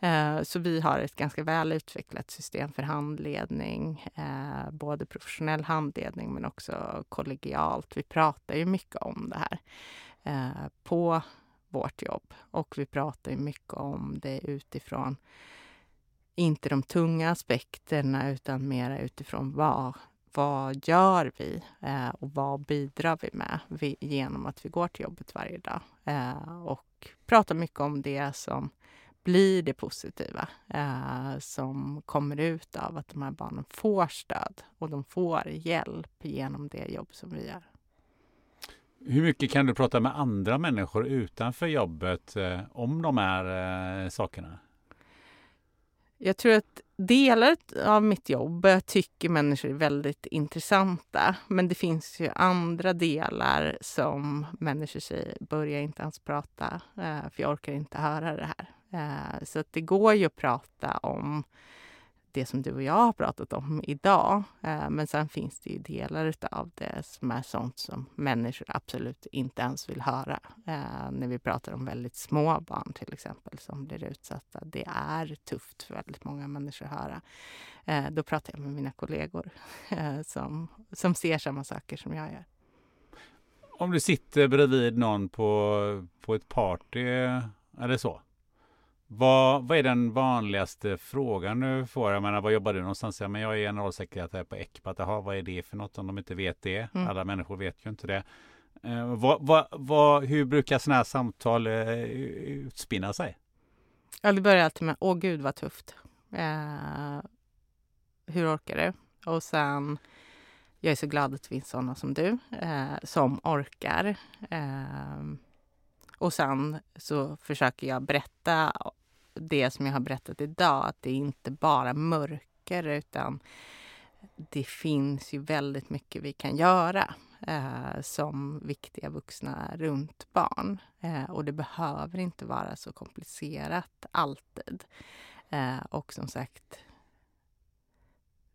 Eh, så vi har ett ganska väl utvecklat system för handledning, eh, både professionell handledning men också kollegialt. Vi pratar ju mycket om det här eh, på vårt jobb. Och vi pratar ju mycket om det utifrån, inte de tunga aspekterna utan mer utifrån vad, vad gör vi eh, och vad bidrar vi med vi, genom att vi går till jobbet varje dag. Eh, och pratar mycket om det som blir det positiva eh, som kommer ut av att de här barnen får stöd och de får hjälp genom det jobb som vi gör. Hur mycket kan du prata med andra människor utanför jobbet eh, om de här eh, sakerna? Jag tror att delar av mitt jobb tycker människor är väldigt intressanta. Men det finns ju andra delar som människor säger, börja inte ens prata, eh, för jag orkar inte höra det här. Eh, så att det går ju att prata om det som du och jag har pratat om idag. Eh, men sen finns det ju delar av det som är sånt som människor absolut inte ens vill höra. Eh, när vi pratar om väldigt små barn till exempel som blir utsatta. Det är tufft för väldigt många människor att höra. Eh, då pratar jag med mina kollegor som, som ser samma saker som jag gör. Om du sitter bredvid någon på, på ett party eller så vad, vad är den vanligaste frågan du får? Jag menar, vad jobbar du någonstans? Ja, men jag är generalsekreterare på ECPAT. Jaha, vad är det för något om de inte vet det? Mm. Alla människor vet ju inte det. Eh, vad, vad, vad, hur brukar sådana här samtal eh, utspinna sig? Ja, det börjar alltid med åh gud vad tufft. Eh, hur orkar du? Och sen jag är så glad att det finns sådana som du eh, som orkar. Eh, och sen så försöker jag berätta det som jag har berättat idag, att det är inte bara mörker utan det finns ju väldigt mycket vi kan göra eh, som viktiga vuxna runt barn. Eh, och det behöver inte vara så komplicerat alltid. Eh, och som sagt,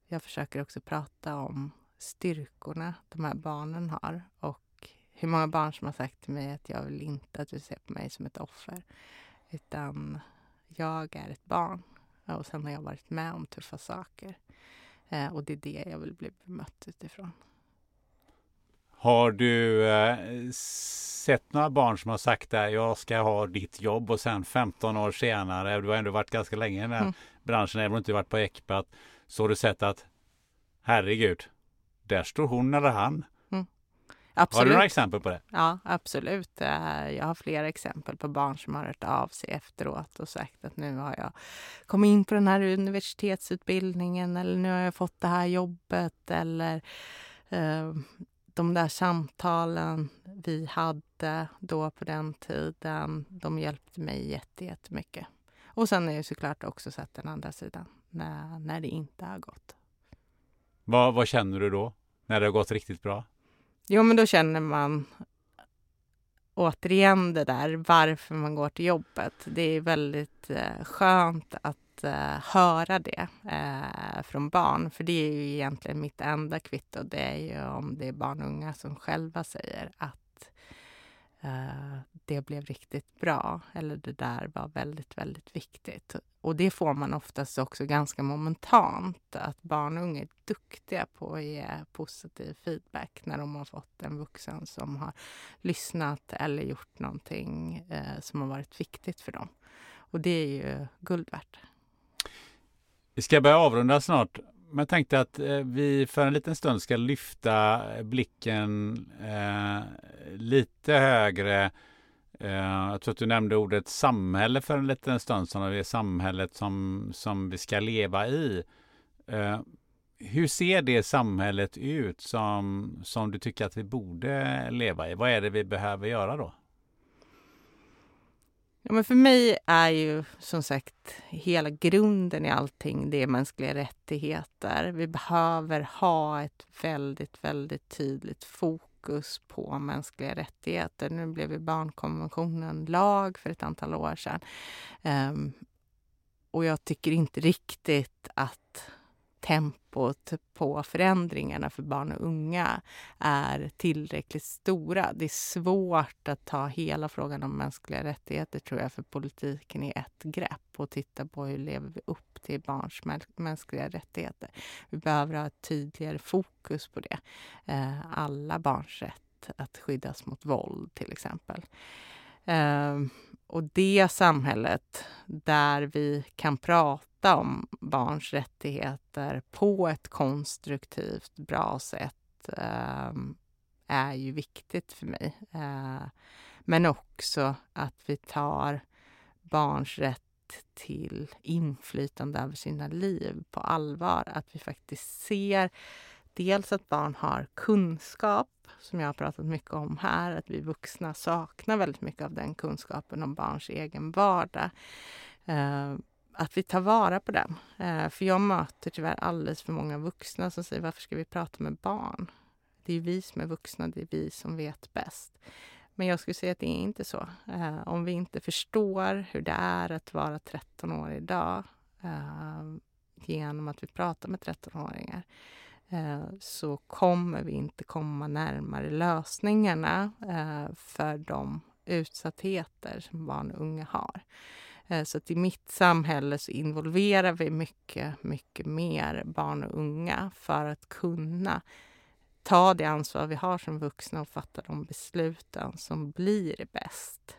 jag försöker också prata om styrkorna de här barnen har och hur många barn som har sagt till mig att jag vill inte att du ser på mig som ett offer utan jag är ett barn och sen har jag varit med om tuffa saker. Eh, och det är det jag vill bli bemött utifrån. Har du eh, sett några barn som har sagt att jag ska ha ditt jobb och sen 15 år senare, du har ändå varit ganska länge i den här mm. branschen, även om du inte varit på Ecpat, så har du sett att herregud, där står hon eller han Absolut. Har du några exempel på det? Ja, absolut. Eh, jag har flera exempel på barn som har hört av sig efteråt och sagt att nu har jag kommit in på den här universitetsutbildningen eller nu har jag fått det här jobbet eller eh, de där samtalen vi hade då på den tiden, de hjälpte mig jättemycket. Och sen har jag såklart också sett den andra sidan, när, när det inte har gått. Vad, vad känner du då, när det har gått riktigt bra? Jo, men då känner man återigen det där varför man går till jobbet. Det är väldigt eh, skönt att eh, höra det eh, från barn. För det är ju egentligen mitt enda kvitto. Det är ju om det är barn och unga som själva säger att Eh, det blev riktigt bra. Eller det där var väldigt, väldigt viktigt. Och det får man oftast också ganska momentant. Att barn och unga är duktiga på att ge positiv feedback när de har fått en vuxen som har lyssnat eller gjort någonting eh, som har varit viktigt för dem. Och det är ju guld värt. Vi ska börja avrunda snart. Men jag tänkte att eh, vi för en liten stund ska lyfta eh, blicken eh, lite högre Eh, jag tror att du nämnde ordet samhälle för en liten stund sedan. Det är samhället som, som vi ska leva i. Eh, hur ser det samhället ut som, som du tycker att vi borde leva i? Vad är det vi behöver göra då? Ja, men för mig är ju som sagt hela grunden i allting det är mänskliga rättigheter. Vi behöver ha ett väldigt, väldigt tydligt fokus på mänskliga rättigheter. Nu blev ju barnkonventionen lag för ett antal år sedan. Um, och jag tycker inte riktigt att tempot på förändringarna för barn och unga är tillräckligt stora. Det är svårt att ta hela frågan om mänskliga rättigheter tror jag för politiken i ett grepp och titta på hur lever vi upp till barns mänskliga rättigheter. Vi behöver ha ett tydligare fokus på det. Eh, alla barns rätt att skyddas mot våld till exempel. Eh, och det samhället där vi kan prata om barns rättigheter på ett konstruktivt, bra sätt eh, är ju viktigt för mig. Eh, men också att vi tar barns rätt till inflytande över sina liv på allvar. Att vi faktiskt ser dels att barn har kunskap, som jag har pratat mycket om här, att vi vuxna saknar väldigt mycket av den kunskapen om barns egen vardag. Ehm, att vi tar vara på den. Eh, för jag möter tyvärr alldeles för många vuxna som säger varför ska vi prata med barn? Det är vi som är vuxna, det är vi som vet bäst. Men jag skulle säga att det är inte så. Eh, om vi inte förstår hur det är att vara 13 år idag eh, genom att vi pratar med 13-åringar eh, så kommer vi inte komma närmare lösningarna eh, för de utsattheter som barn och unga har. Eh, så att i mitt samhälle så involverar vi mycket, mycket mer barn och unga för att kunna ta det ansvar vi har som vuxna och fatta de besluten som blir bäst.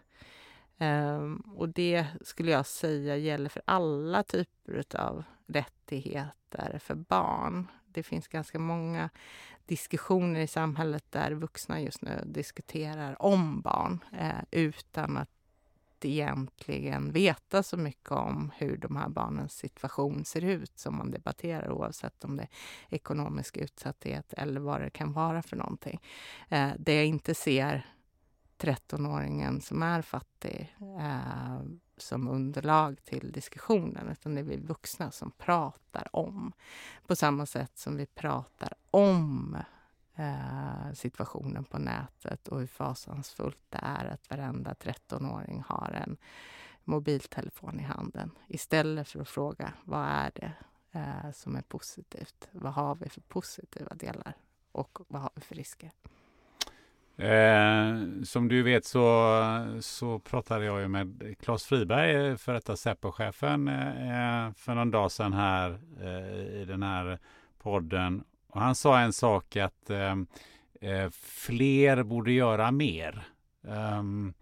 Ehm, och det skulle jag säga gäller för alla typer av rättigheter för barn det finns ganska många diskussioner i samhället där vuxna just nu diskuterar om barn eh, utan att egentligen veta så mycket om hur de här barnens situation ser ut som man debatterar oavsett om det är ekonomisk utsatthet eller vad det kan vara för någonting. Eh, det jag inte ser 13-åringen som är fattig eh, som underlag till diskussionen utan det är vi vuxna som pratar om. På samma sätt som vi pratar om eh, situationen på nätet och hur fasansfullt det är att varenda 13-åring har en mobiltelefon i handen istället för att fråga vad är det eh, som är positivt? Vad har vi för positiva delar och vad har vi för risker? Eh, som du vet så, så pratade jag ju med Claes Friberg, eh, för detta Säpo-chefen, eh, eh, för någon dag sedan här eh, i den här podden. Och han sa en sak att ehm, eh, fler borde göra mer. Um,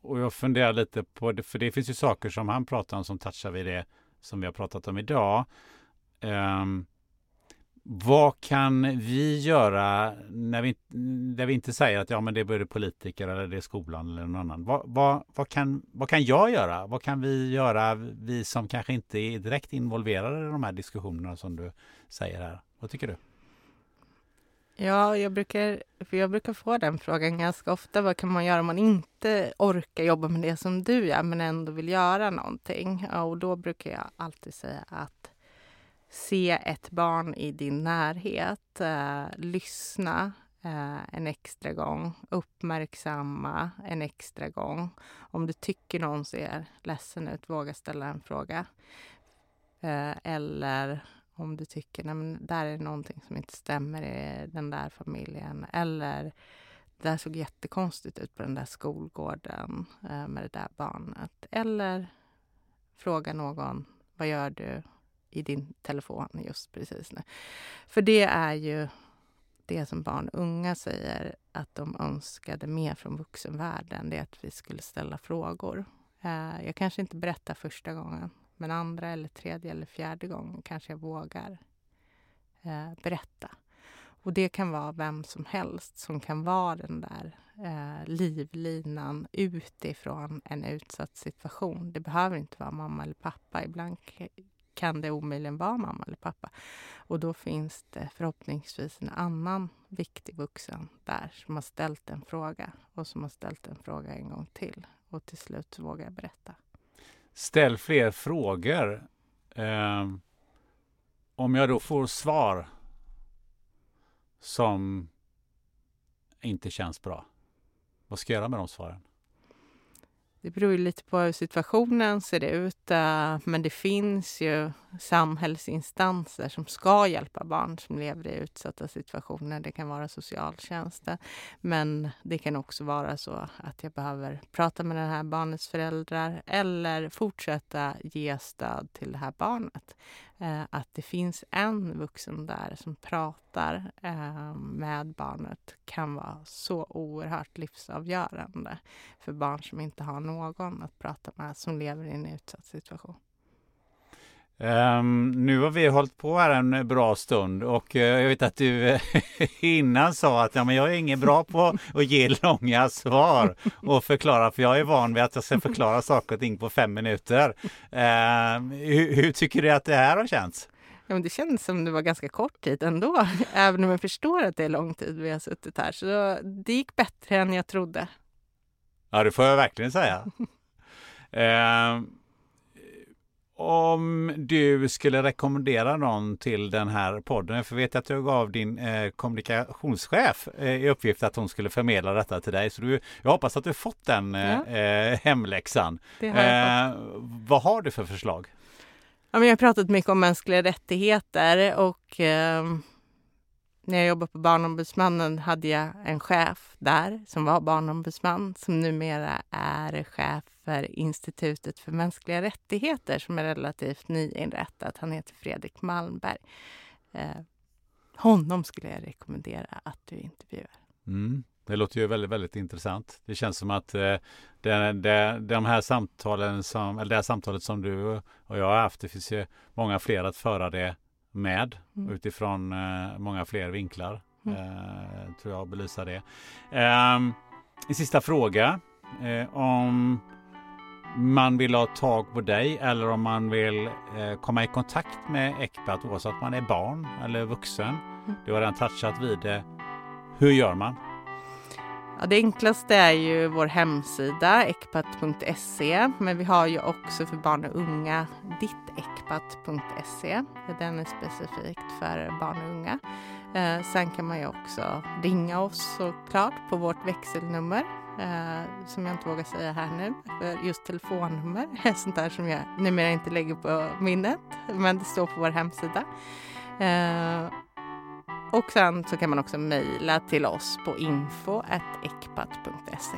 och jag funderar lite på det, för det finns ju saker som han pratar om som touchar vid det som vi har pratat om idag. Um, vad kan vi göra när vi, när vi inte säger att ja, men det är både politiker eller det är skolan eller någon annan? Vad, vad, vad, kan, vad kan jag göra? Vad kan vi göra, vi som kanske inte är direkt involverade i de här diskussionerna som du säger här? Vad tycker du? Ja, jag brukar, för jag brukar få den frågan ganska ofta. Vad kan man göra om man inte orkar jobba med det som du gör men ändå vill göra någonting? Ja, och då brukar jag alltid säga att se ett barn i din närhet, eh, lyssna, eh, en extra gång. Uppmärksamma en extra gång. Om du tycker någon ser ledsen ut, våga ställa en fråga. Eh, eller om du tycker att där är någonting som inte stämmer i den där familjen. Eller det där såg jättekonstigt ut på den där skolgården eh, med det där barnet. Eller fråga någon, vad gör du i din telefon just precis nu? För det är ju det som barn och unga säger att de önskade mer från vuxenvärlden. Det är att vi skulle ställa frågor. Eh, jag kanske inte berättar första gången, men andra eller tredje eller fjärde gången kanske jag vågar eh, berätta. Och det kan vara vem som helst som kan vara den där eh, livlinan utifrån en utsatt situation. Det behöver inte vara mamma eller pappa. Ibland kan det omöjligen vara mamma eller pappa. Och då finns det förhoppningsvis en annan viktig vuxen där som har ställt en fråga och som har ställt en fråga en gång till. Och till slut vågar jag berätta. Ställ fler frågor. Eh, om jag då får svar som inte känns bra. Vad ska jag göra med de svaren? Det beror ju lite på hur situationen ser ut. Eh, men det finns ju samhällsinstanser som ska hjälpa barn som lever i utsatta situationer. Det kan vara socialtjänsten. Men det kan också vara så att jag behöver prata med det här barnets föräldrar eller fortsätta ge stöd till det här barnet. Eh, att det finns en vuxen där som pratar eh, med barnet kan vara så oerhört livsavgörande för barn som inte har någon att prata med som lever i en utsatt situation. Um, nu har vi hållit på här en bra stund och uh, jag vet att du innan sa att ja, men jag är ingen bra på att ge långa svar och förklara för jag är van vid att jag ska förklara saker och ting på fem minuter. Uh, hur, hur, tycker du att det här har känts? Ja, men det känns som det var ganska kort tid ändå, även om jag förstår att det är lång tid vi har suttit här. Så det gick bättre än jag trodde. Ja, det får jag verkligen säga. Om du skulle rekommendera någon till den här podden, för jag vet att du gav din eh, kommunikationschef eh, i uppgift att hon skulle förmedla detta till dig. Så du, jag hoppas att du fått den eh, ja. Eh, hemläxan. Har jag. Eh, vad har du för förslag? Ja, men jag har pratat mycket om mänskliga rättigheter och ehm, när jag jobbade på Barnombudsmannen hade jag en chef där som var barnombudsman som numera är chef för Institutet för mänskliga rättigheter som är relativt nyinrättat. Han heter Fredrik Malmberg. Eh, honom skulle jag rekommendera att du intervjuar. Mm. Det låter ju väldigt, väldigt intressant. Det känns som att eh, det, det, de här samtalen som, eller det här samtalet som du och jag har haft, det finns ju många fler att föra det med mm. utifrån eh, många fler vinklar. Mm. Eh, tror jag belysa det. Eh, en sista fråga. Eh, om man vill ha tag på dig eller om man vill eh, komma i kontakt med Ecpat oavsett om man är barn eller vuxen. Mm. Du har redan touchat vid det. Hur gör man? Ja, det enklaste är ju vår hemsida ekpat.se men vi har ju också för barn och unga dittekpat.se. Den är specifikt för barn och unga. Eh, sen kan man ju också ringa oss såklart på vårt växelnummer eh, som jag inte vågar säga här nu. För just telefonnummer är sånt där som jag numera inte lägger på minnet men det står på vår hemsida. Eh, och sen så kan man också mejla till oss på info.ekpat.se.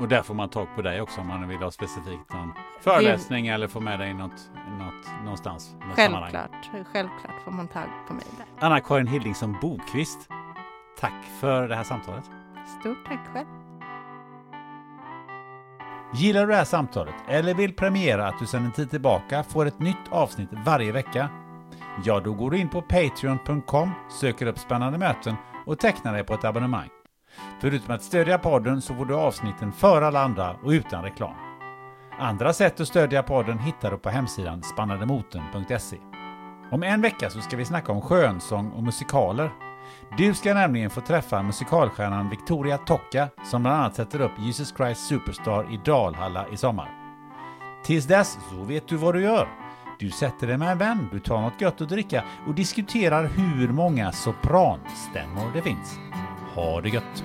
Och där får man tag på dig också om man vill ha specifikt någon föreläsning eller få med dig något, något någonstans. Självklart, självklart får man tag på mig där. Anna-Karin Hildingsson Bokvist, tack för det här samtalet. Stort tack själv. Gillar du det här samtalet eller vill premiera att du sedan en tid tillbaka får ett nytt avsnitt varje vecka Ja, då går du in på Patreon.com, söker upp spännande möten och tecknar dig på ett abonnemang. Förutom att stödja podden så får du avsnitten före alla andra och utan reklam. Andra sätt att stödja podden hittar du på hemsidan spannandemoten.se. Om en vecka så ska vi snacka om skönsång och musikaler. Du ska nämligen få träffa musikalstjärnan Victoria Tocca som bland annat sätter upp Jesus Christ Superstar i Dalhalla i sommar. Tills dess så vet du vad du gör. Du sätter dig med en vän, du tar något gött att dricka och diskuterar hur många sopranstämmor det finns. Ha det gött!